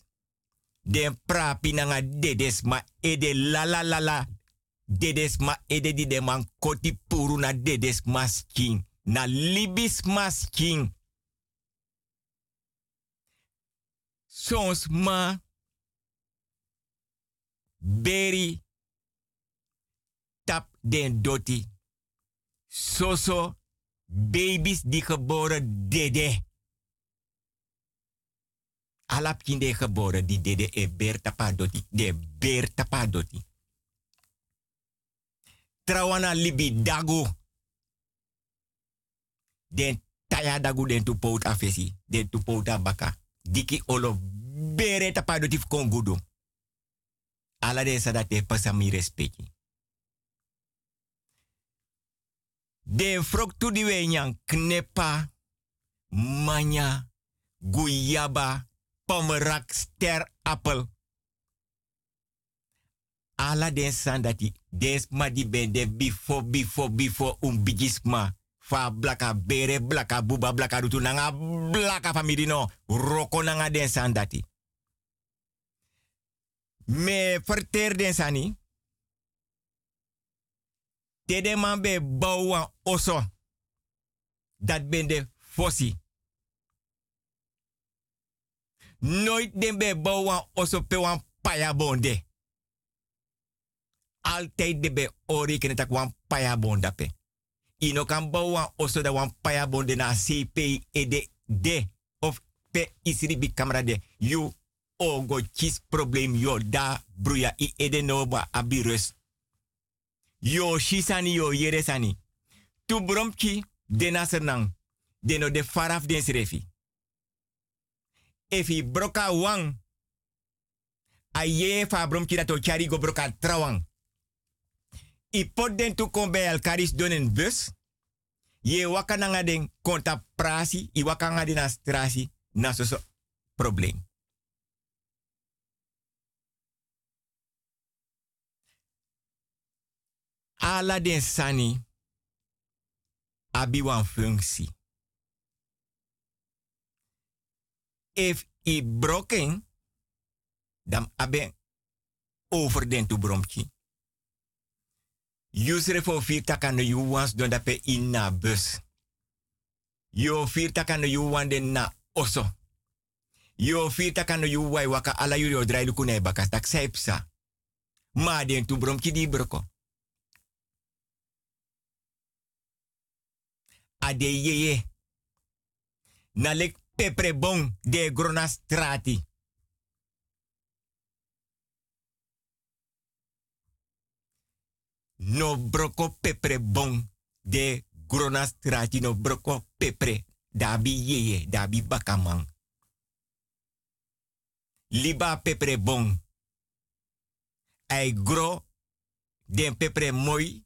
Den prapi nanga dedes ma ede la la la la. Dedes ma ede di de man koti puru na dedes masking. Na libis masking. Sons ma. Beri. Tap den doti. Soso. Baby's die geboren dede. Alap kinde geboren die dede e ber tapa doti. De ber tapa doti. Trawana libi dago. Den taya dagu den tu afesi. Den tu pout baka. Diki olo bere tapa doti kongudo. Ala de sadate pasami respecti. Den frok tu di wenyang knepa. Manya. Guyaba. Pomerak ster appel. Ala den san dati des ma di bende bifo bifo bifo um bigisma. Fa blaka bere blaka buba blaka rutu nanga blaka no. Roko nanga den san dati. Me verter den sani. Tede man be oso. Dat bende fossi. Nooit den be bouwan oso pe wan paya bonde. Altijd de be ori kene tak wan paya bonda pe. Ino kan bouwan oso da wan paya bonde na CP ede de of pe isri bi kamera de. You ogo chis problem yo da bruya i ede no ba abirus. Yo shisani yo yere sani. Tu bromki dena sernang. Deno de faraf den srefi. Efi broka wang. Aye fa bromki dat chari go broka trawang. I pot den tu kon bij elkaar donen bus. Je waka nanga den konta prasi. I waka nga den astrasi. Na so probleem. Ala den sani. Abi wan functie. If i broken, dan abe over den tu bromki. Yusre fo firta kan you wans don dape in na bus. Yo firta kan you wande na oso. Yo firta kan you wai waka ala yuri o drai lukune bakas tak saipsa. Ma den tu brom ki di broko. Ade yeye. Na lek pepre bon de grona strati. No broko pepre bon de grona strati no broko pepre. Dabi yeye, dabi bakamang. Liba pepre bon. Ai gro den pepre moi.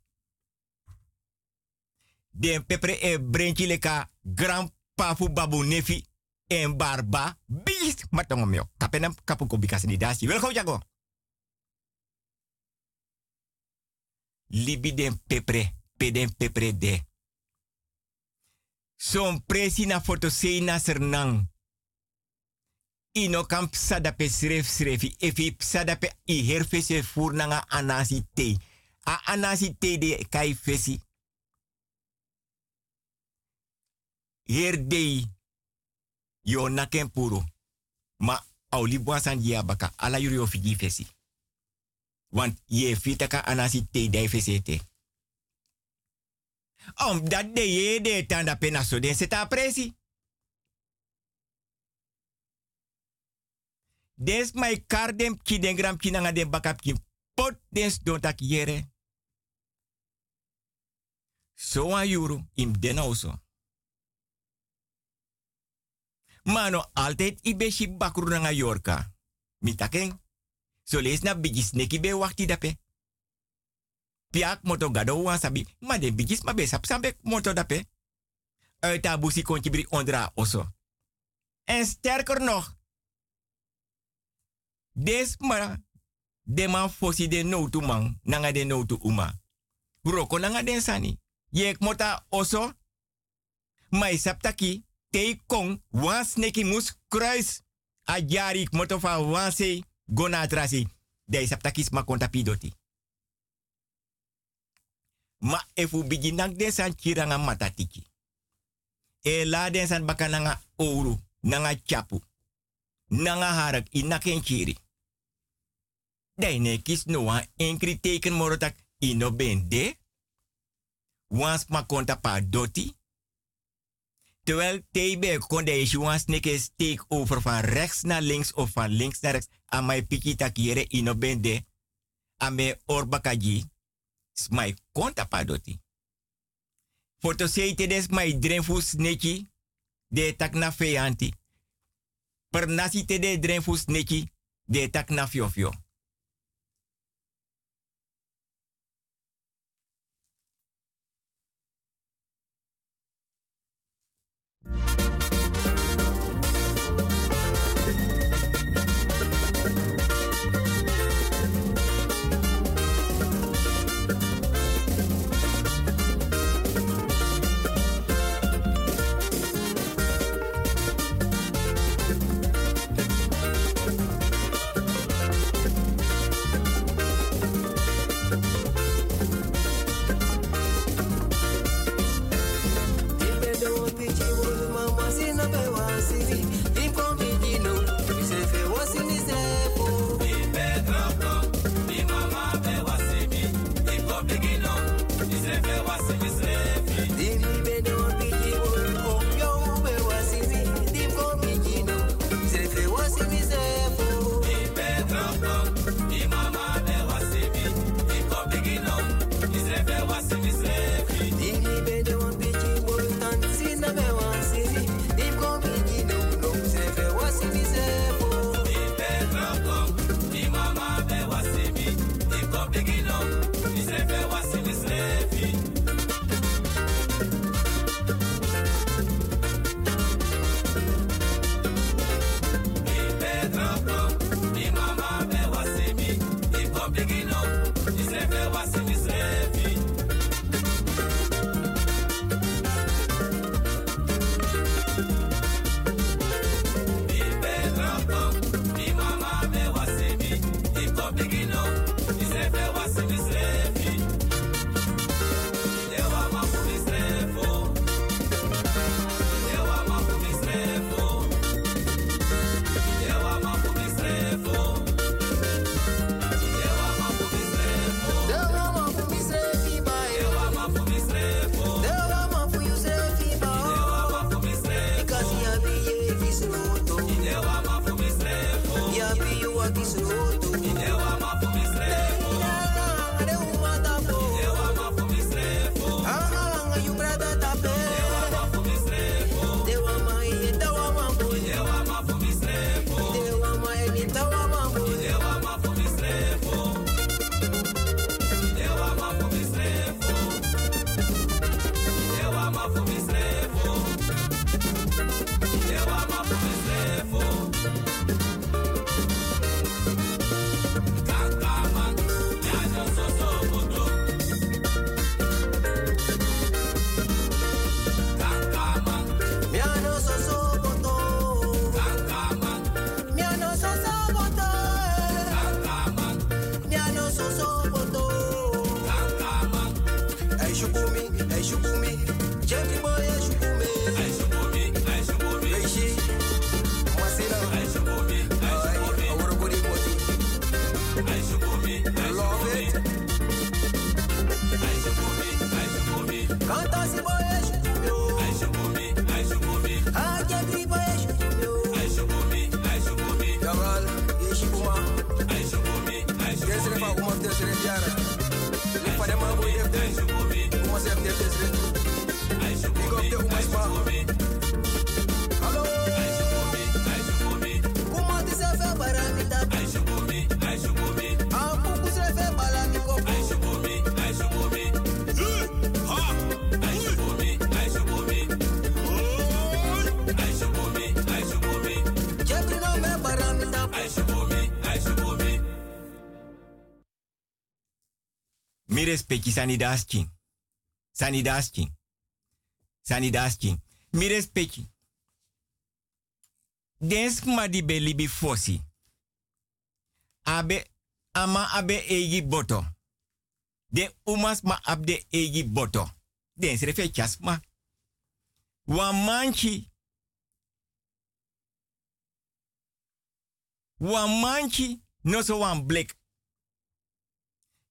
Den pepre e brenchi leka grand pafu babu nefi en barba. Bis matongo meo. Kapenam kapuko bikasi ni dasi. Wel jago. Libi den pepre, peden pepre de. Son presi na foto sernang. Ino kam sadape sref srefi. Efi sadape i herfese fur nanga anasi te. A anasi te de kai fesi. Herdei. Yo naken. Ma auli buasan dia baka ala yuri ofigi fesi. Want je fitaka anasi te fesete. Om dat de ye de tanda pena so den seta presi. Des mai kar dem ki den gram ki den ki pot des don tak yere. So an yuru im den also. Mano altijd i beshi bakru nanga yorka. Mitaken. So lees na bigis neki be wakti. Piak moto gado wan sabi. Ma de bigis ma be sap moto dape. Uit a busi ondra oso. En sterker nog. Des ma de man fosi de no man. Nanga de no uma. Nanga den sani. Yek mota oso. Mai saptaki. Tei kong. Wan mus kruis. A jari moto fa wan gona trasi de saptakis ma konta pidoti. Ma efu bigi nak den san matatiki. E la den san ouro, nanga chapu, nanga harak inaken kiri. Dai ne kis no wan enkri teken morotak ino bende. Wans ma konta pa doti. Terwijl TB kon deze one snake steek over van rechts naar links of van links naar rechts. A mij piki takiere ino bende. A me orbakaji. Smai konta padoti. Foto seite des mai drenfu sneki. De tak na feanti. Per nasi te de drenfu sneki. De tak na fiofio. Respecti sanidaskin. Sanidaskin. Sanidaskin. Mi respecti. Dens ma di be libi fosi. Abe, ama abe egi boto. De umas ma abde egi boto. Dens refe chasma. Wan manchi. Wan manchi no so wan blek.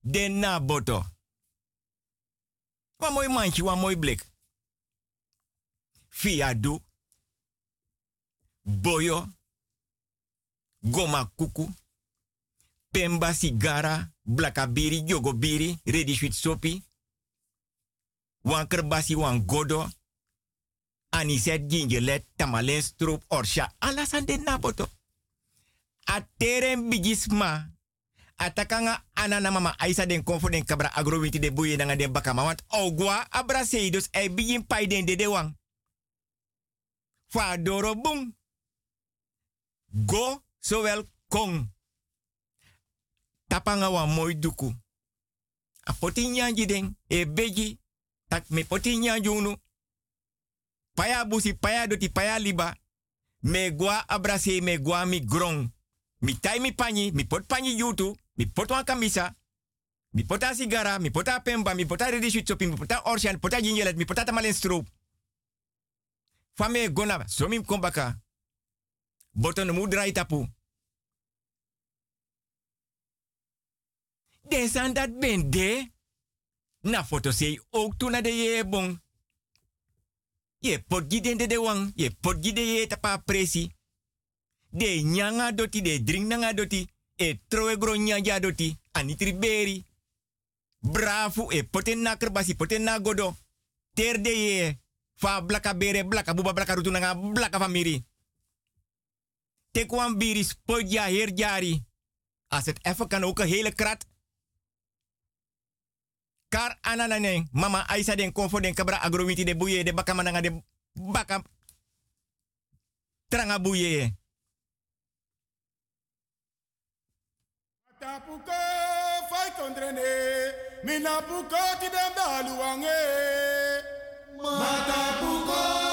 Den na boto. Wan mooi manchi, wan mooi blek. Fiadu. Boyo. Goma kuku. Pemba sigara. Blakabiri, jogobiri. Sweet sopi. Wan kerbasi, wan godo. Aniset, gingerlet, tamalen, stroop, orsha. Alasan den na boto. Ateren bigisma. Atakanga anana mama aisa den konfo den kabra agrowinti de buye nanga den bakama. Want ogwa abra seidos e bigin pai den de de wang. Fa doro bung. Go zowel kong. Tapanga wa duku. A poti nyanji den e beji. Tak me poti nyanji unu. Paya busi paya doti paya liba. Me gwa abrase me gwa mi grong. Mi tai mi pot panyi yutu, mi pot wan kamisa. Mi pota sigara, mi pota pemba, mi pota shopping, mi pota orshan, mi pota gingelet, mi pota tamalen stroop. Fame gona, so mi kombaka. Boton mu drai tapu. Desan dat ben de. Na foto sei ook toen na de ye bon. Ye pot giden de de wang, ye pot gide ye tapa presi. De nyanga doti, de drink nanga doti. E troe gro nyanja doti. Anitri beri. Bravo, e poten na kerbasi, poten na godo. Ter de ye. Fa blaka bere, blaka buba, blaka rutu nanga, blaka famiri. Tekwan biri, spodja, heer jari. Als het even kan, ook hele krat. Kar ananane, mama Aisa den konfo den kabra agrowiti de buye de baka mananga de baka tranga buye. Tapuko fai kondrene, mina puko ti dem daluange. Matapuko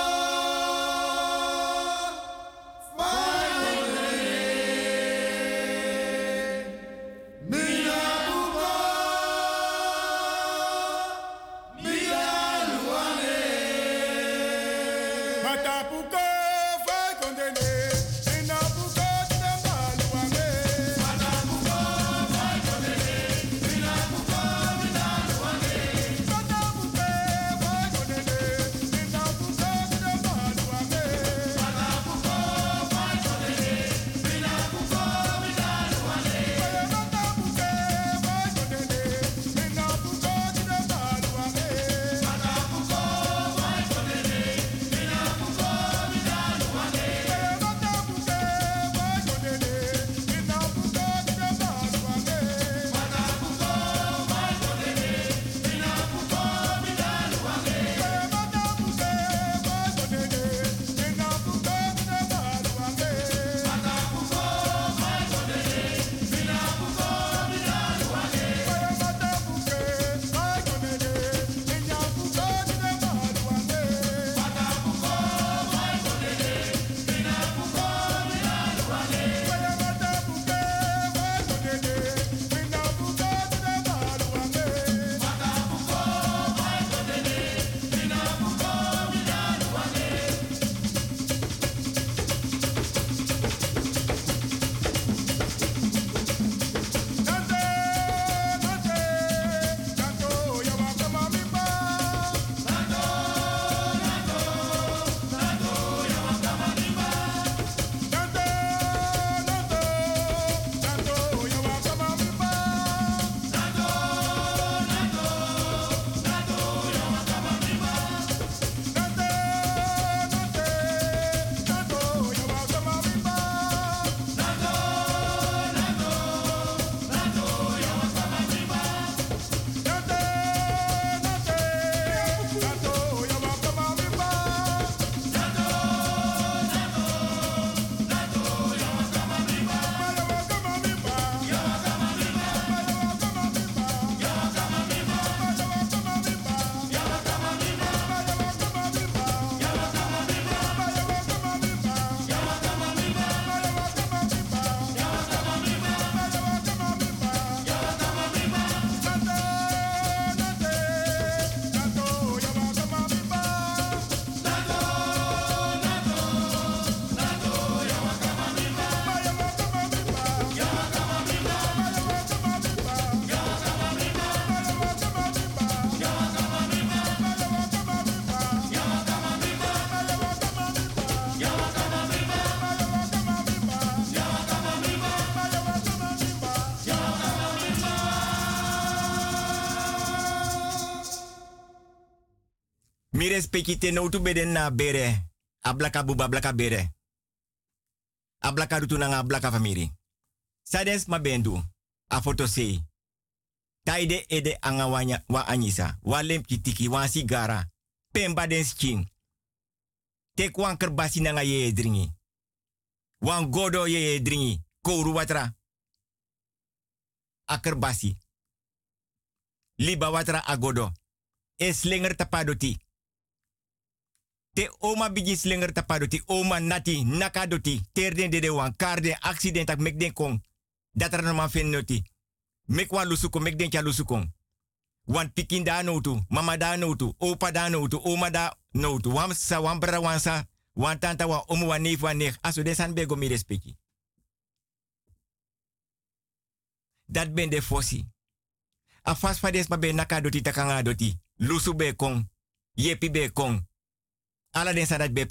Mi respecti te beden na bere. Ablaka buba blaka bere. Ablaka rutu na ablaka famiri. Sadens ma bendu. A foto sei. Taide ede anga wanya wa anisa. Wa lempki tiki wa sigara. Pemba den skin. Tek wan kerbasi na nga ye dringi. Wan godo ye dringi. Kouru watra. A. Liba watra agodo. E slinger tapadoti. Te oma bigi slinger tapadoti. Oma nati nakadoti. Terden de de wan karde accident ak mek den kong. Dat er normaal fin noti. Mek wan lusuko mek kya. Wan pikin da notu, mama da notu, opa da notu, oma da notu. Wan sa, wan bra, wan sa, wan tanta, wan omu, wan. Aso de san bego mi respecti. Dat ben de fossi. A fas fades ma ben naka doti takanga doti. Lusu be kong. Yepi be kong. Ala den sa dat be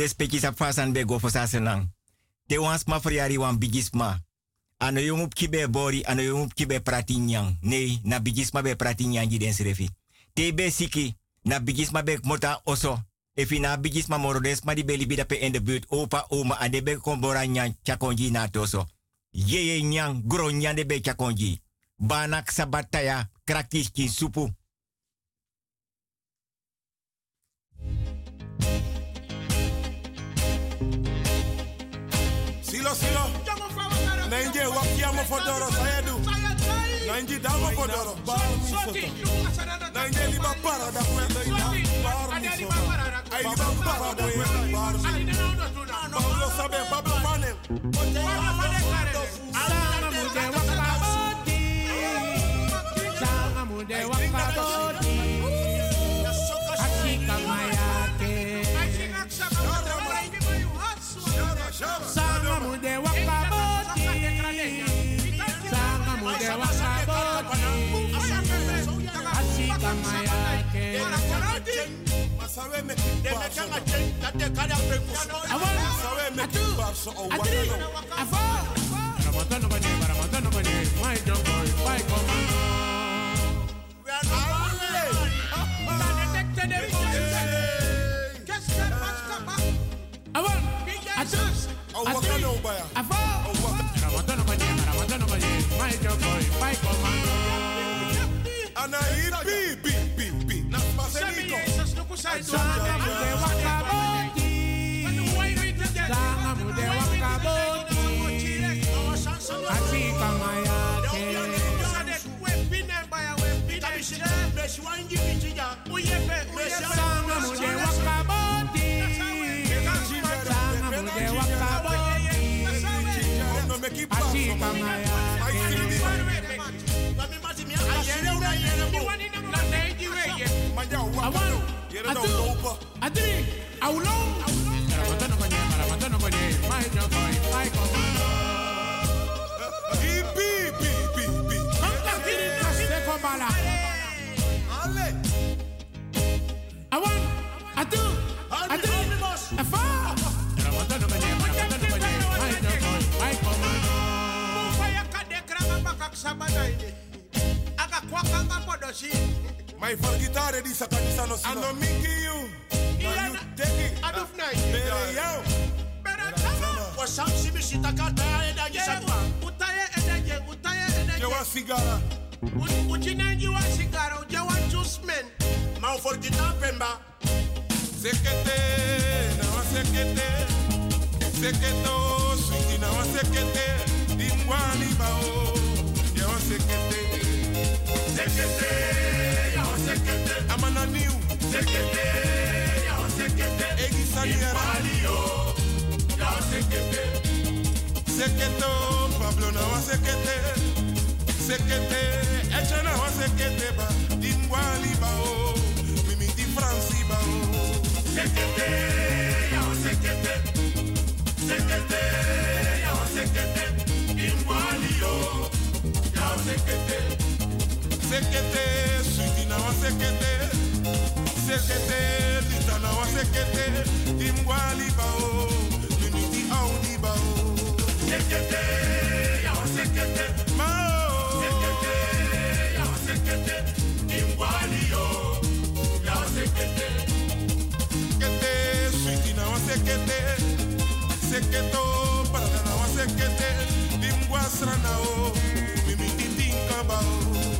respecti. Sa fasan be go fosa senang. Te wans ma friari wan bigisma. Ano yung kibe bori, ano yung up kibe prati nyang. Nee, na bigisma be prati nyang den srefi. Te be siki, na bigisma be mota oso. Efi na bigisma morodes ma di beli bida pe in de buurt. Opa, oma, ade be kombora chakonji na toso. Yeye nyang, gro nyang de be chakonji. Banak sabataya, kraktis kin supu. Fodoro sayedu. Nainje damo fodoro. Bar mi soto. Nainje liba para da kwenda ina. Bar mi soto. Ay liba para da kwenda bar mi soto. Pablo sabe, Pablo Manem. sorry, make it They make a change that they carry a break. Sorry, make it pop so oh, a one. A four. Ramatano money, Ramatano money. My jump boy, my command. We are not Ana hippie, I want atu atiri awulon. Maramatɔ nɔgɔ ɲɛ Awan kan. My for guitar di sa kanisa no sino. Ano miki you. Na you take it. Aduf na. Bere yao. wasamsi bisitakata edajisakwa utaye edaje utaye edaje Jewa sigara. uchinenji wa sigara uje wa jusmen mauforgita pemba Sekete, na wa sekete. Seketo, sweetie na wa sekete. Dingwani bao. Jewa sekete. Sekete, ya wa sekete. Amana niu. Sekete, ya wa sekete. Egi saniera. Ya wa sekete. Seketo, Pablo na wa sekete. Sekete, eche na wa sekete ba. Dingwani bao. Mimi di Franci bao. Sekete, ya wa sekete. Sekete, ya wa sekete. Dingwani yo. Ya wa sekete. Sekete, sweetie na wa sekete. Sekete, lita na wa sekete. Dingwani bao. Mimi di Audi bao. Sekete, ya wa sekete. Mao. Sekete, ya wa sekete. Dingwani yo. Ya wa sekete. Sekete, sweetie na wa sekete. Seketo, parada na wa sekete. Dingwasra na o. Mimi di tinka bao.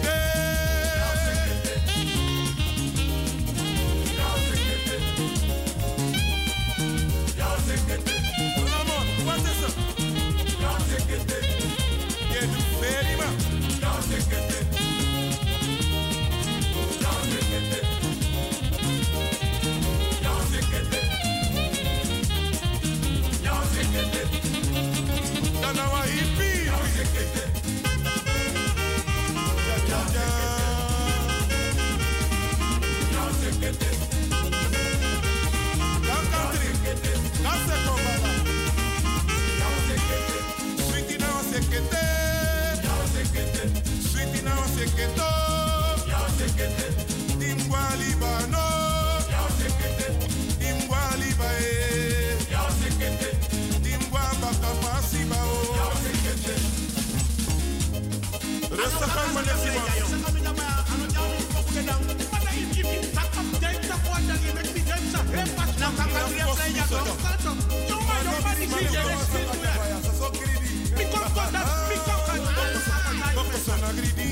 baby. sekete. Ya sekete. Imbwa libano. Ya sekete. Imbwa libae. Ya sekete. Imbwa bakamasi bao. Ya sekete. Resta kan mane siba. Because God has because God because God has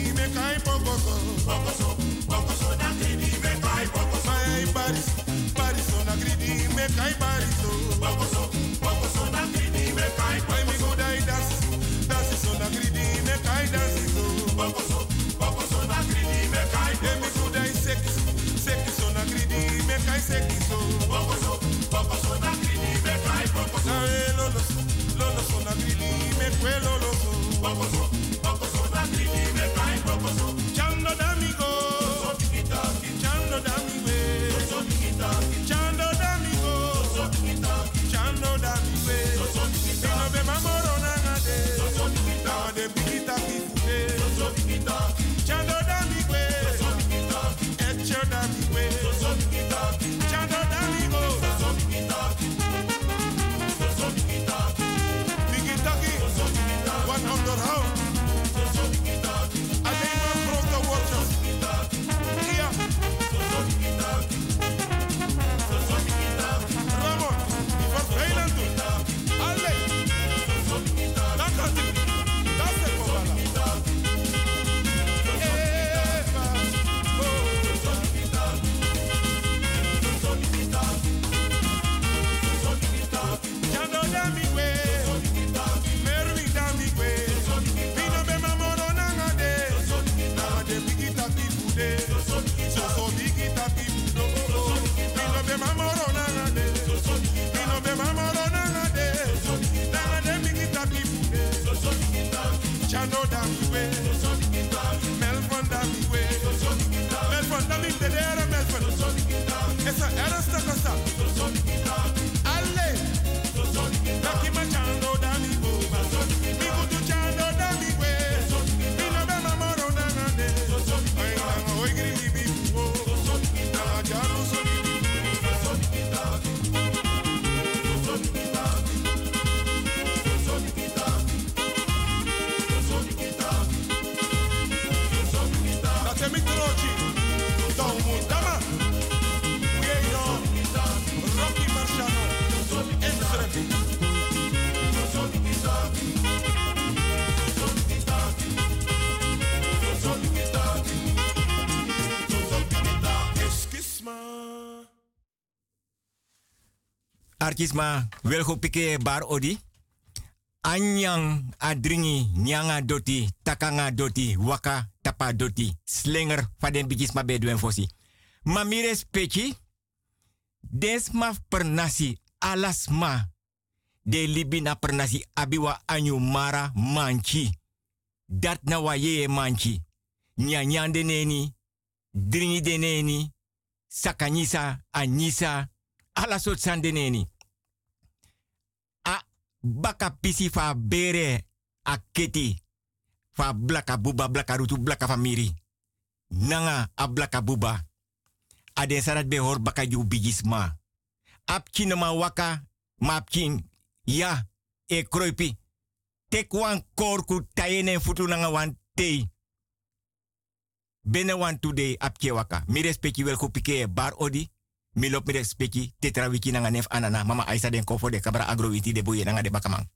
Chando Artisma, wil go pike bar odi. Anyang adringi nyanga doti, takanga doti, waka tapa doti, slinger faden bigis ma bedwen fosi. Ma mire speci, desma pernasi alasma, de libina pernasi abiwa anyu mara manchi. Dat na wa ye manchi. Nyanyande neni, dringi de neni, sakanyisa, anyisa, ala soort san de neni. A baka pisi fa bere a. Fa blaka buba blaka rutu blaka famiri. Nanga a blaka buba. A den sarat be baka yu bigisma. Apchi no ma waka, ma ya, e kroipi. Tek korku tayene futu nanga wan tei. Bene wan today apche waka. Mi respecti wel kupike bar odi. Mi lop mi respecti tetra nanga nef anana. Mama Aisa den kofo de kabra agro witi de boye nanga de bakamang.